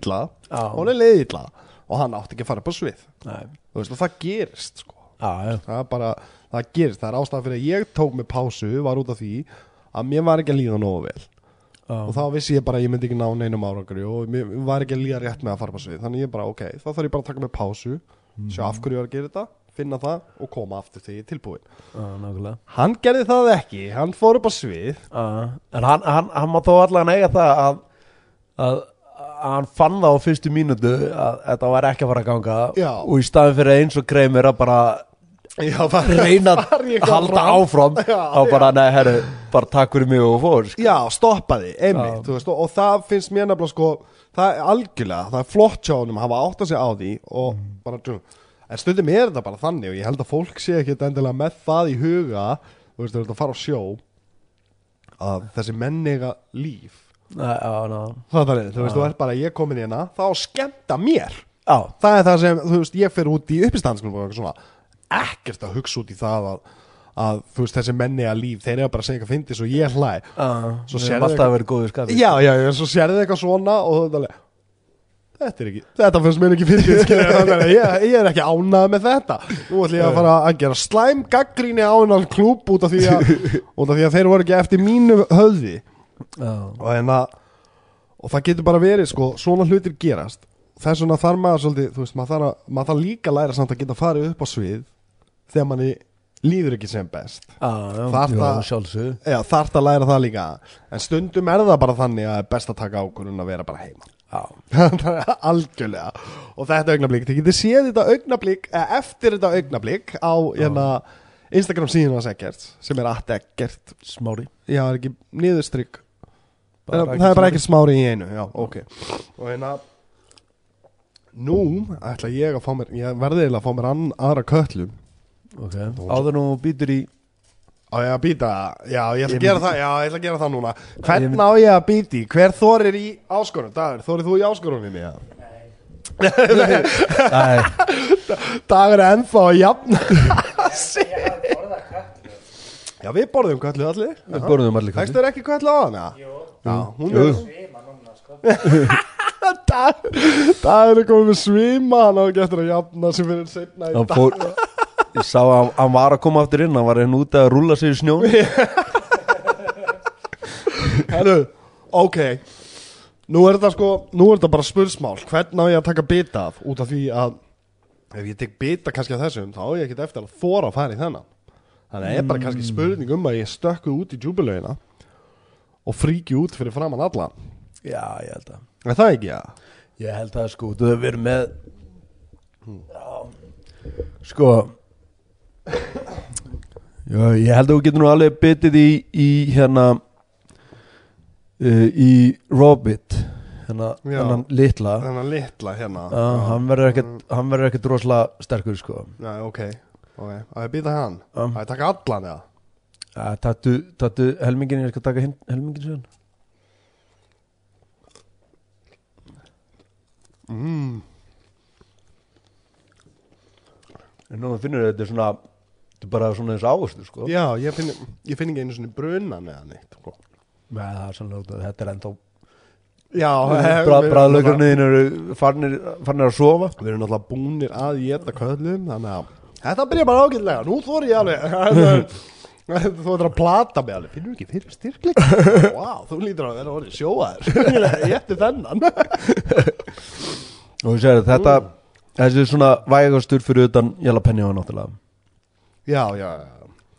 Já. hún er leið illa. Og hann átti ekki að fara upp á svið. Nei, veist, og það gerist sko. já það bara, það gerist, það er ástæðan fyrir að ég tók mig pásu, var út af því að mér var ekki að líða nógu vel. Og þá vissi ég bara að ég myndi ekki ná neinum árangri og mér var ekki að líða rétt með að fara svið þannig ég bara, ok, þá þarf ég bara að taka mig pásu sjá af hverju ég var að gera þetta, finna það og koma aftur þegar ég er tilbúin nákvæmlega. Hann gerði það ekki, hann fór upp á svið. En hann, hann, hann má þó allan eiga það að, að, að hann fann það á fyrstu mínútu að þetta var ekki að fara að ganga Já. og í staðin fyrir eins og kreimir að bara já, það reyna var að halda áfram og bara, nei, herru, bara takk fyrir mig og fór sko. já, stoppaði, einmitt veist, og, og það finnst mér nefnilega sko það er algjörlega, það er flott hjá honum að hafa átt að sig á því og Mm. bara, en stundum er þetta bara þannig og ég held að fólk sé ekki endilega með það í huga þú veist, þú veist að fara á sjó að þessi menniga líf það er, þú veist, þú ert bara ég komin hérna þá að skemmta mér. Já, það er það sem, þú veist, ég fer út í svona, ekkert að hugsa út í það að, að þú veist, þessi menniga líf, þeir eru bara að segja eitthvað fyndis og ég hlæ. Svo sérðu eitthvað- að já, já, svo sérðu eitthvað svona og þú veist þetta er ekki, þetta finnst mér ekki að ég, ég er ekki ánað með þetta. Nú ætlum ég að fara að gera slæm gaggríni á hennan klúb út af því að út af því að og, hérna, og það getur bara verið sko, svona hlutir gerast. Þess vegna þarf maður svolítið þú veist, maður þarf, að, maður þarf líka að læra samt að geta farið upp á svið þegar manni líður ekki sem best. Þarf það- að læra það líka. En stundum er það bara þannig að best að taka ákvörðun að vera bara heima. Algjörlega. Og þetta augnablík, þið getið séð þetta augnablík eða eftir þetta augnablík á hérna, Instagram síðan hans ekkert sem er að ekkert smári. Já, er ekki niðurstrykk það er bara ekkert smári í einu já, ok. Og hérna nú ætla ég að fá mér ég verði eiginlega að fá mér ann, aðra köllu Ok, áður nú býtur í á ég að býta, já ég ætla Ég að gera það já ég ætla að gera það núna. Ég hvern á ég að býti, hver þorir í áskorun, Dagur, þorir þú í áskorunni já? Æ, Dagur er ennþá að jafna Já, við borðum köllu allir. Við borðum allir Fækst kaffi þér ekki köllu á hana? Jú, Já, hún Jú. er svima núna sko. Dagur er komið með svima Hann á ekki eftir að jafna sem fyrir setna í dag. fór Ég sá að hann- var að koma aftur inn Hann var hérna úti að rúlla sig í snjón Herru, ok. Nú er þetta sko, nú er þetta bara spursmál Hvern á ég að taka bita af? Út af því að Ef ég tek bita kannski af þessum Þá á ég ekkert eftir að þóra að fara í þennan. Þannig að það er bara kannski spurning um að ég stökku út í djúbulögina Og fríki út fyrir framann alla Já, ég held að. Er það ekki, já? Ég held að sko, þú hefur verið með Já. Sko Já, ég held að þú getur nú alveg bitið í, í hérna uh, í Robit hérna, Já. hennan litla. Þennan litla hérna. Já, hann verður ekkert hann verður ekkert rosalega sterkur sko. Já, ok Ok, að ég býta hann. Að ég taka allan, ja, Tattu, tattu helmingin, ég skal taka hin, helmingin síðan mm. En nú finnur þetta er svona Þetta er bara svona eins áherslu sko Já, ég finn, ég finn ekki einu svona brunan eða neitt sko. Nei, það er sannlega þetta er ennþá Já, Bra, Bræðlaugarniðin eru farnir, farnir að sofa Við erum náttúrulega búnir að geta köllum Þannig að þetta byrja bara ágætlega Nú þóri ég alveg Þú ættir að plata mig alveg. Finnur ekki fyrir styrkleik Vá, þú lítur að vera orðið sjóaður. Ég ætti þennan. Og þú segir þetta Þessi er svona vægastur fyrir utan Jalapenni og náttúrulega. Já, já,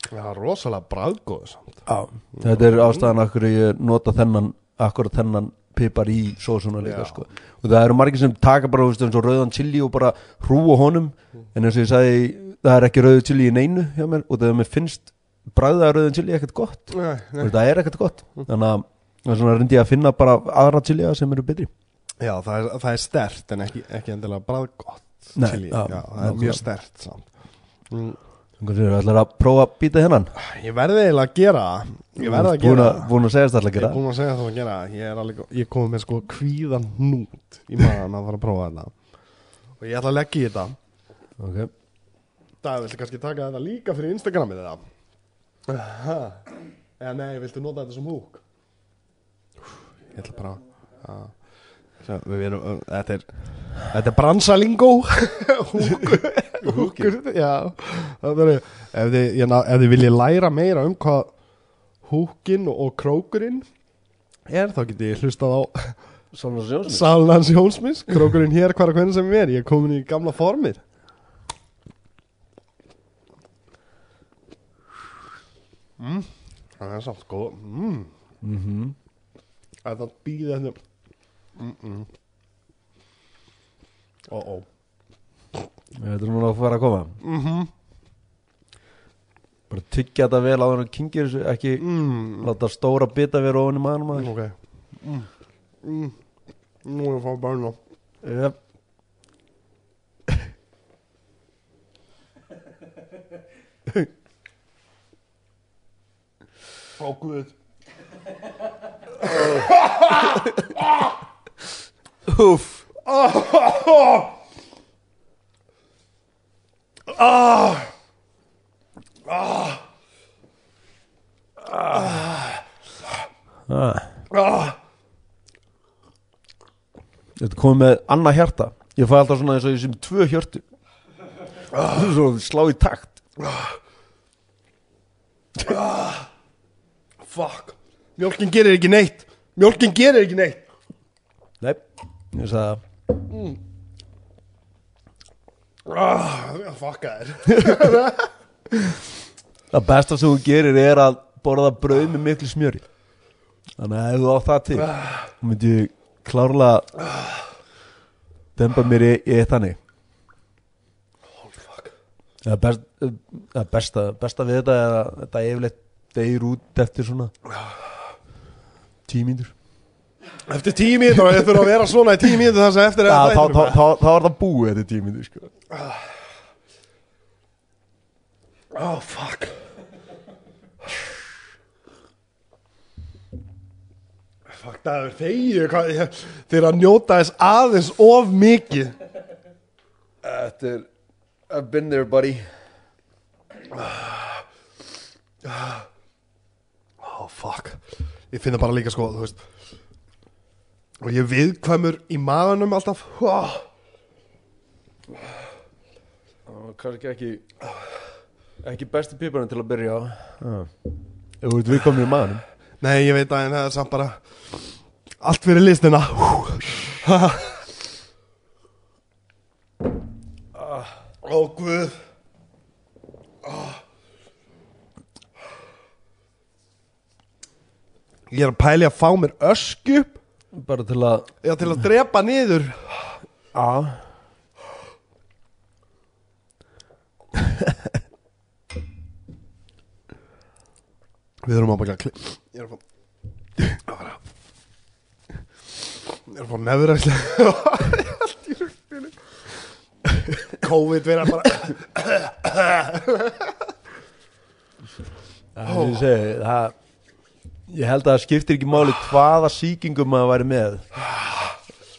Það er rosalega bræðgóð samt. Já, þetta er ástæðan akkur ég nota þennan akkurat þennan pipar í sósuna líka sko. og það eru margir sem taka bara þú veist, eins og rauðan chili og bara hrúa honum. En eins og ég sagði, það er ekki rauðu chili í neinu mér. Og þegar mér finnst bræðið að rauðan chili ekkert gott Nei, og það er ekkert gott þannig að reyndi ég að finna bara aðra chili sem eru betri Já, það er, það er stert en ekki, ekki endilega bræðgott Nei, chili. já, já, það er mjög stert samt mm. Að það ætlar að prófa að býta hennan Ég verði eiginlega að gera. Ég verði að gera að, búin að segja þetta að Ég gera er búin að segja það að gera. Ég er alveg Ég kom með sko kvíðan hnút Í maðan að fara að prófa þetta Og ég ætla að leggja í þetta okay. Það viltu kannski taka þetta líka fyrir Instagramið Aha. Eða nei, viltu nota þetta sem húk Ég ætla bara að Sjá, Við erum, þetta er Þetta er bransalingó Húkur Húkur, já. Er, ef þið, ég, ná- ef þið viljið læra meira um hvað Húkin og, krókurinn Er þá getið ég hlustað á Salnans Jónsmis Krókurinn hér hvar að hvernig sem er. Ég er komin í gamla formir mm. Það er samt góð mm. mm -hmm. að það býði þetta ó ó Þetta er núna að fara að koma mm -hmm. Bara tyggja þetta vel á þennan kingir þessu ekki mm. láta stóra bita vera ofan í að ok mm. Mm. nú er ég að fá börna Yep. ó guð ah. ah. Þetta komið með annað hjarta Ég fæ alltaf svona eins og þessum tvö hjörtu Svo slá í takt fuck mjölkin gerir ekki neitt. Mjölkin gerir ekki neitt. Nei, ég sagði það. Ah, fuck það Það besta sem þú gerir er að borða brauð með miklu smjöri. Þannig að ef þú á það til þá myndi ég klárlega demba mér í, í þannig. Það best, besta, besta við þetta er að þetta yfirleitt deyr út eftir svona tímíndur Eftir tíu mínútur og ég þurfa að vera svona í tíu mínútur þess að eftir er þá, þá, þá, þá er það búið eftir tímíndur sko. Oh fuck. Fuck það er þegið Þeir að njóta þess aðeins of mikið. Þetta er I've been there buddy. Oh fuck Ég finna bara líka sko þú veist. Og ég viðkvæmur í maðanum alltaf. Oh. Kannski ekki ekki besti píparinn til að byrja á. Ef þú ert viðkomni í maðurinn Nei ég veit að en það er samt bara Allt fyrir listina. Ó guð Ég er að pæli að fá mér ösku. Bara til að Já til að drepa niður. Já Við erum að baka kli Ég er að fá að Ég er að fá nefðræslega Allt í rústinu COVID vera bara Það er ég segi það Ég held að það skiptir ekki máli hvaða sýkingum maður væri með.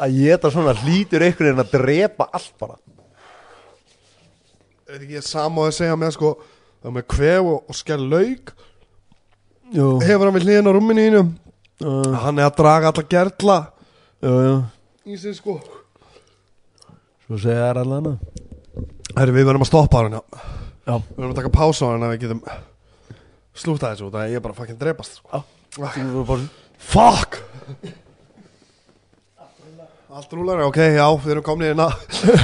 Að ég þetta svona hlýtur einhvern veginn að drepa allt bara. Er ekki ég sama að segja með sko Það er með kvef og, og skell lauk. Jú, Hefur hann við hliðin á rúminu ínum uh, Hann er að draga alla gerla. Jú, jú. Í sig sko. Svo segja það allan að. Herri við verðum að stoppa hann já. Já, Við verðum að taka pása á hann að við getum Slúta þessu út að ég er bara fucking drepast sko. Þú fyrir bóðin Fuck. Allt rúlar, ok, já, við erum komin hérna.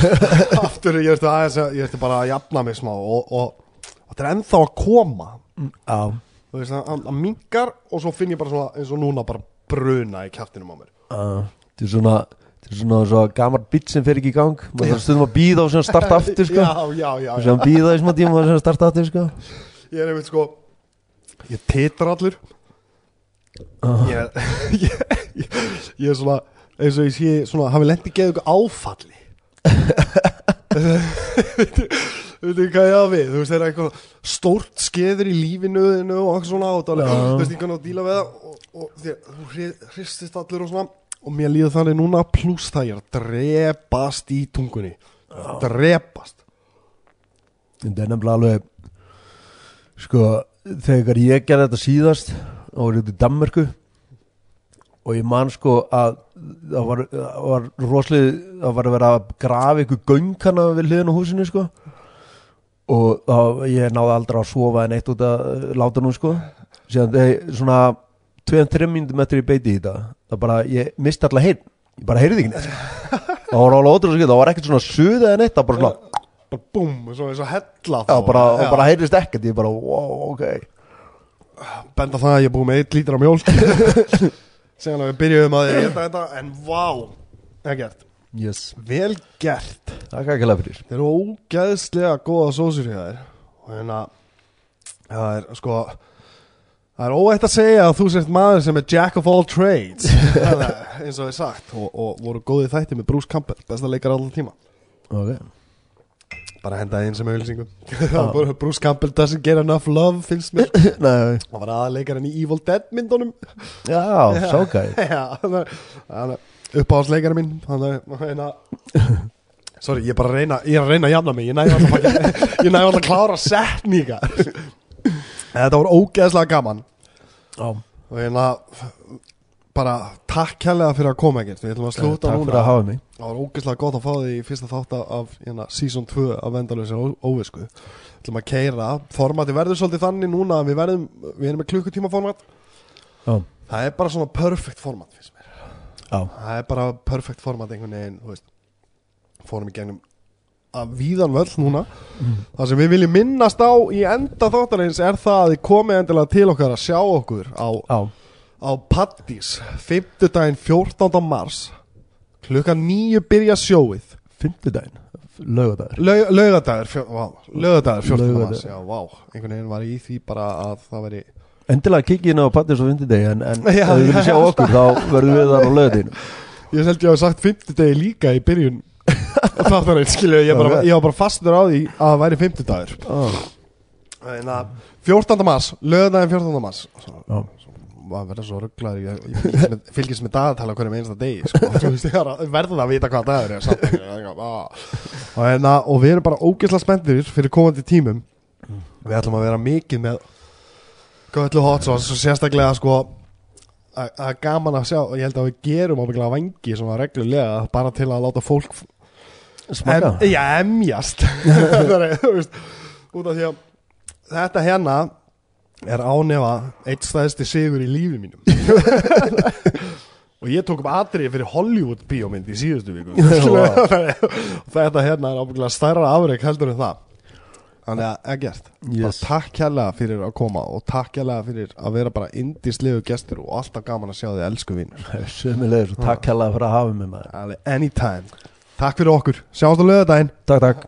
Aftur, ég ertu aðeins að- Ég ertu bara að jafna mig smá Og, og, og þetta er ennþá að koma. Já, Þú veist, að, að minkar Og svo finn ég bara svona, eins og núna bara bruna í kjaftinum á mér. Uh, þetta er svona þetta er svona svo gamar bit sem fer ekki í gang. Maður þarf stundum að býða og svona starta aftur sko. Já, já, já, sem býða í smá tíma og starta aftur sko. Ég er einmitt sko Ég titra allur uh, ég, ég, ég, ég er svona eins og ég sé svona hafi lendi geðu ykkur áfalli. Veitu hvað ég við? Þú veist það er eitthvað stórt skeður í lífinu þínu og eitthvað svona Já. þú veist ég kannu að díla við það og, og því, þú hri- hristist allir og svona. Og mér líður þannig núna pluss það ég er að drepast í tungunni. Drepast. Þetta er nefnilega alveg sko þegar ég gerði þetta síðast var ég út í Danmörku og ég man sko að það var, var roslið það var að vera að grafa ykkur göngkana við hliðin á húsinu sko. Og þá ég náði aldrei að sofa en eitt út að láta nú sko. Síðan þegar svona 2-3 mínútum eftir ég beiti í þetta það bara, ég misti alltaf heyrn. Ég bara heyrði ekki neitt. Það var alveg ótrúlega það var ekkert svona suð eða neitt það bara svona bara búm, svo eins og hella Já, bara, og bara heyrðist ekkert, ég bara, wow, ok benda það að ég er búið með 1 lítra mjólk. Segjan að við byrjuðum að ég geta þetta en vá, ekkert. Yes, vel gert. Það er ekki lega fyrir. Þeir eru ógeðslega góða sósur í þær og hérna það er sko það er óætt að segja að þú sért maður sem er jack of all trades. Það er eins og það er sagt. Og, og voru góðið þætti með Bruce Campbell besta leikar allan tíma. Ok, bara hendaði inn sem auðlýsingum Bruce Campbell doesn't get enough love finnst mér. Hann var aðleikarinn í Evil Dead myndunum. Já, hann er uppáhaldsleikarinn minn hann er, Sorry, ég er bara að reyna, ég er að reyna að jafna mig. Ég næði alltaf að, ég næði alltaf að klára setninga. Þetta var ógeðslega gaman. Já, Og hérna Bara takk kærlega fyrir að koma ekkert Við ætlum að slúta takk núna. að hafa mig. Það var ógeðslega gott að fá því í fyrsta þátt af hérna, season 2 af Vendalösa óvisku. Við ætlum að keira Formati verður svolítið þannig núna Við verðum, við erum með klukkutíma format. Já, Það er bara svona perfect format finnst mér. Já, Það er bara perfect format einhvern veginn, þú veist. Fórum í gegnum að víðan völl núna. Það sem við viljum minnast á í enda þáttarins er það að þið komið endilega til okkar að sjá okkur á, já, á Paddís 5. daginn 14. mars klukkan 9 byrja sjóið Fimmtudaginn, lögadagur Laug, Laugadagur, fjó, vá, laugadagur 14. Laugardagur. mars, já, vá einhvern veginn var í því bara að það veri Endilega kikið inn á Pattis og Fimmtudegi en, en Já, ef þið viljum sjá já. okkur þá verðum við þar á lögadinu ég held ég hafi sagt 50 degi líka í byrjun þáttarinn, skilju, ég, bara, ég var bara fastur á því að það væri 50 dagur oh. en að 14. mars, lögadaginn 14. mars Já. Maður verður svo rugglaður ég, ég fylgist með, fylgist með dagatala hverjum einasta degi sko. Ég er að- verður að vita hvað dagur er ah. og, en, að, og við erum bara ógeðslega spenntir fyrir komandi tímum. Við ætlum að vera mikið með göllu hot sauce og sérstaklega sko að að gaman að sjá og ég held að við gerum ábygglega vangi svona reglulega bara til að láta fólk Smaka. em, já, emjast. Það út af því að þetta hérna er ánefa eitt stæðsti sigur í lífi mínum. Og ég tók upp atriði fyrir Hollywood bíómynd í síðustu viku. Og þetta hérna er ábygglega stærra afreg heldur en það. Þannig að ekkert Yes. takk kærlega fyrir að koma og takk kærlega fyrir að vera bara indislegu gestur og alltaf gaman að sjá þið elsku vinnur Sömulegður, takk hella fyrir að hafa mig maður. Anytime. Takk fyrir okkur, sjáumst á lögadaginn Takk, takk